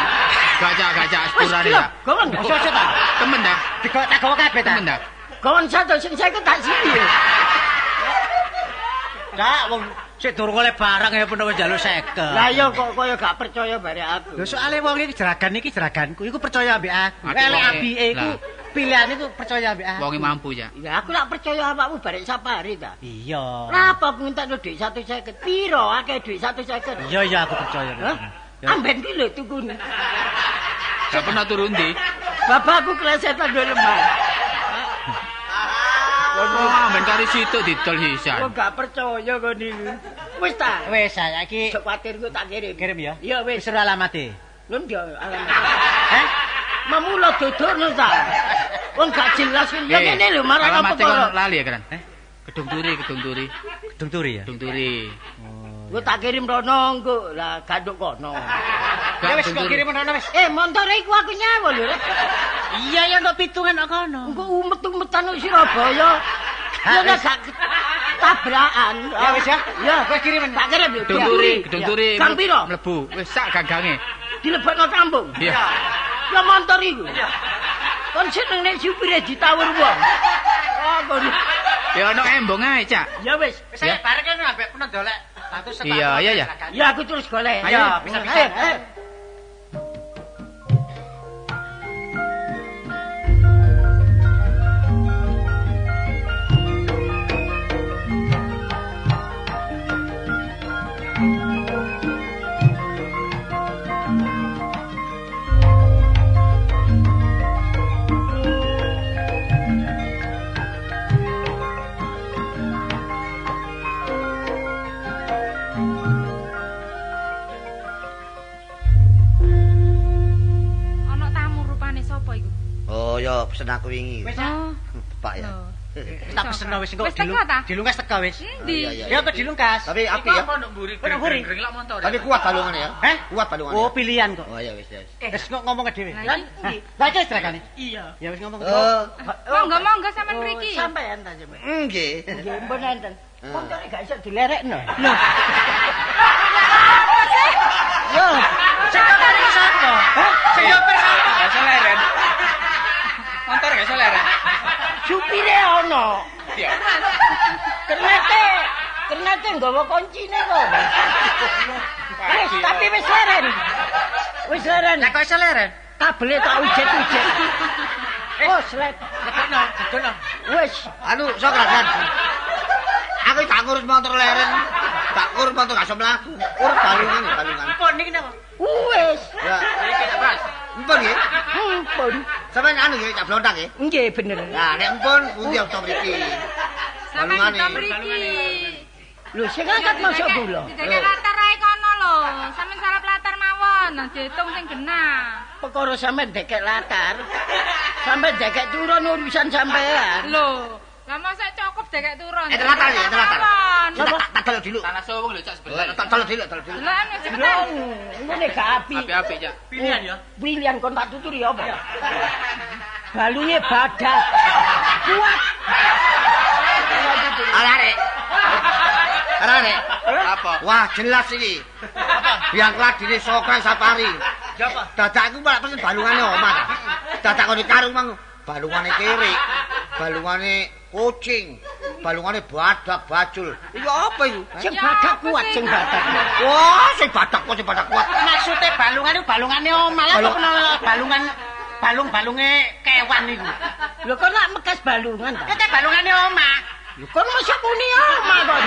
Gajah, gajah Wis sepurane gelap, ya. gawon ojo ojo ta. Temen dah. Dikok tak gawa kabeh ta. Temen dah. Gawon satu sing saya tak sini. Dak wong sik durung oleh barang ya pun wis njaluk 50. Lah iya kok koyo gak percaya bare aku. Lho soalé wong iki jeragan iki jeraganku iku percaya ambek aku. Elek abike iku. Pilihan iku percaya ambek aku. Wonge mampu ya. Ya aku lak percaya awakmu bare sapari ta. Iya. Kenapa aku minta duit satu seket? Piro akeh duit satu seket? Iya iya aku percaya. Hah? Ya. Amben ki lho tukune. Gak pernah turun di. Bapakku klesetan do lemah. Oh, men kari situ didol hisan. gak percaya kok niku. Wis ta. Wes saiki Sok kuatir ku tak kirim. kirim ya. Iya Wis wis. seru alamate. Lho ndi alamat. Heh? Mamula dodono ta. Wong gak jelas ya ngene lho marang apa kok. lali ya kan? Eh? Gedung Turi, Gedung Turi, Gedung turi ya. Gedung Turi. Gue tak kirim rono engko lah ganduk kono. Ya wis kok kirim ngono wis. Eh montore iku aku nyawa lho. Iya ya kok pitungan kok kono. Engko umet-umetan nang Surabaya. Ya nek gak tabrakan. Ya wis ya. Ya, Wis kirim. tak kirim yo. Gedung Turi, Gedung Turi. Kang piro? Mlebu. Wis sak gagange. Dilebokno kampung. Iya. Ya montor iku. Kon seneng nek supire ditawur wong. Ah kon. Ya ono embong ae, Cak. Ya wis. Wis saya bareng kan ambek pernah dolek. Satu setengah. Iya, iya, ya. Ya aku terus golek. Ayo, bisa-bisa. Pesen aku wingi. Wis. Oh. Pak ya. lho. Tak pesen wis engko Wis dilungkas teko wis. Endi? Ya kok dilungkas. Tapi api ya. nduk mburi. Tapi kuat balungannya ya. Heh? Kuat balungannya. Oh, pilihan kok. Oh ya wis ya. wis. Wis kok ngomong ke dhewe. Lah, Lan, iki. Lah iki. Iya. Ya wis ngomong ke Oh, Monggo monggo sampean Oh, mriki. Sampean ta sampean. nggih. Nggih, mbon enten. Hmm. Montore gak iso dilerekno. Yo. Sing ngomong iki sapa? Hah? Sing ngomong sapa? Gak iso leren. Motor gak iso leren. Supire ono. Iya. Kernete, kernete nggawa kuncine kok. Wis, tapi wis leren. Wis leren. Lah kok iso leren? Kabele tak ujet-ujet. Oh, slep. Lekono, lekono. Wis. Anu sok kan. Aku tak ngurus motor leren. Tak ngurus motor gak iso mlaku. Urus balungan, balungan. Pon niki napa? Wis. Ya. Iki tak Bras. Empun nggih. Ampun. Sampeyan anu nggih cak blontak nggih. Nggih bener. Nah, nek empun pundi aku mriki. Sampeyan kita mriki. Lho, sing angkat masuk kula. Jadi latar ae kono lho. Sampeyan salah nang diitung sing genah. Perkara sampean dekek latar. Sampean dekek turun urusan sampean. Lho, lah mosok cukup dekek turun. Eh, telatar ya, telatar. Turun. Tak tak delok dulu. Tanah sowong lho cak sebelah. Tak delok dulu, delok dulu. Lah anu Lho, cepetan. ngene gak api. Api-api cak. Pilihan ya. Pilihan kon tak tuturi apa? Balunge badak. Kuat. Arek. Arek. Apa? Wah, jelas iki. Biang kladine Sokra Sapari. Siapa? Dadakku malah pesen balungane omah. Dadak kok karung mang balungane kiri. Balungane kucing. Balungane badak bajul. Iku apa iku? Sing badak kuat, sing badak. Wah, sing badak kok sing badak kuat. Maksudnya balungan itu balungane omah lah Balung- kok kena balungan balung-balunge kewan niku. Lho kok nak mekas balungan ta? Kete balungane omah. Lho kon mesti muni omah kon.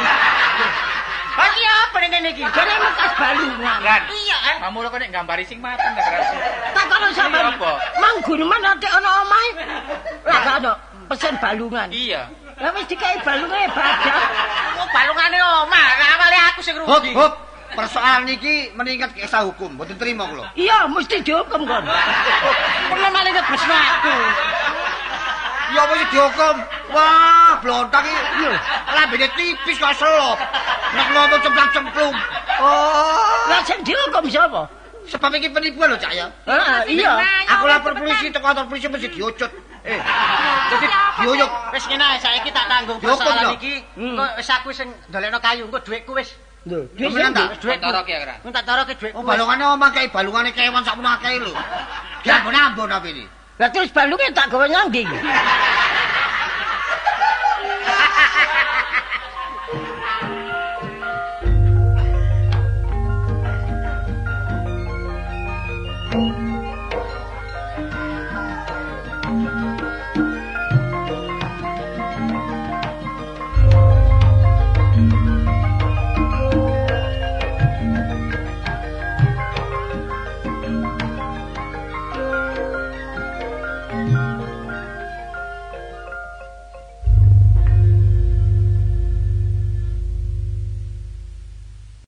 Oh iki apa kene iki? Jane mekas balungan. Ran. Iya kan? Kamu kok nek gambari sing mateng ta keras. Tak kono sampean. Ini apa? Mang guru mana ate ana omahe? Lah gak ono pesen balungan. Iya. Lah wis dikai balunge badak. Oh balungane omah. Awale aku sing rugi. hop. Persoalan iki meningkat ke esa hukum, mboten trimo kula. Iya, mesti dihukum kon. Pernah malah ngebesno aku. Ya wis dihukum. Wah, blontang iki. Yo, lambene tipis kok selop. Nek nonton cemplung-cemplung. Oh, Lah sing dihukum sapa? sebab iki penipuan lho, Cak ya. Heeh, iya. Aku lapor polisi teko kantor polisi mesti diucut. Eh, jadi diuyuk. Wis ngene ae saiki tak tanggung persoalan iki. Hmm. Engko wis aku sing ndolekno kayu, engko dhuwitku wis. Lho, ta? sing Dhuwitku. Kontoro ki ya, Kran. Engko tak taroke dhuwitku. Oh, balungane omah kae balungane kewan sak menake lho. Ya ambon-ambon apa ini? Lah terus balunge tak gawe nang ndi?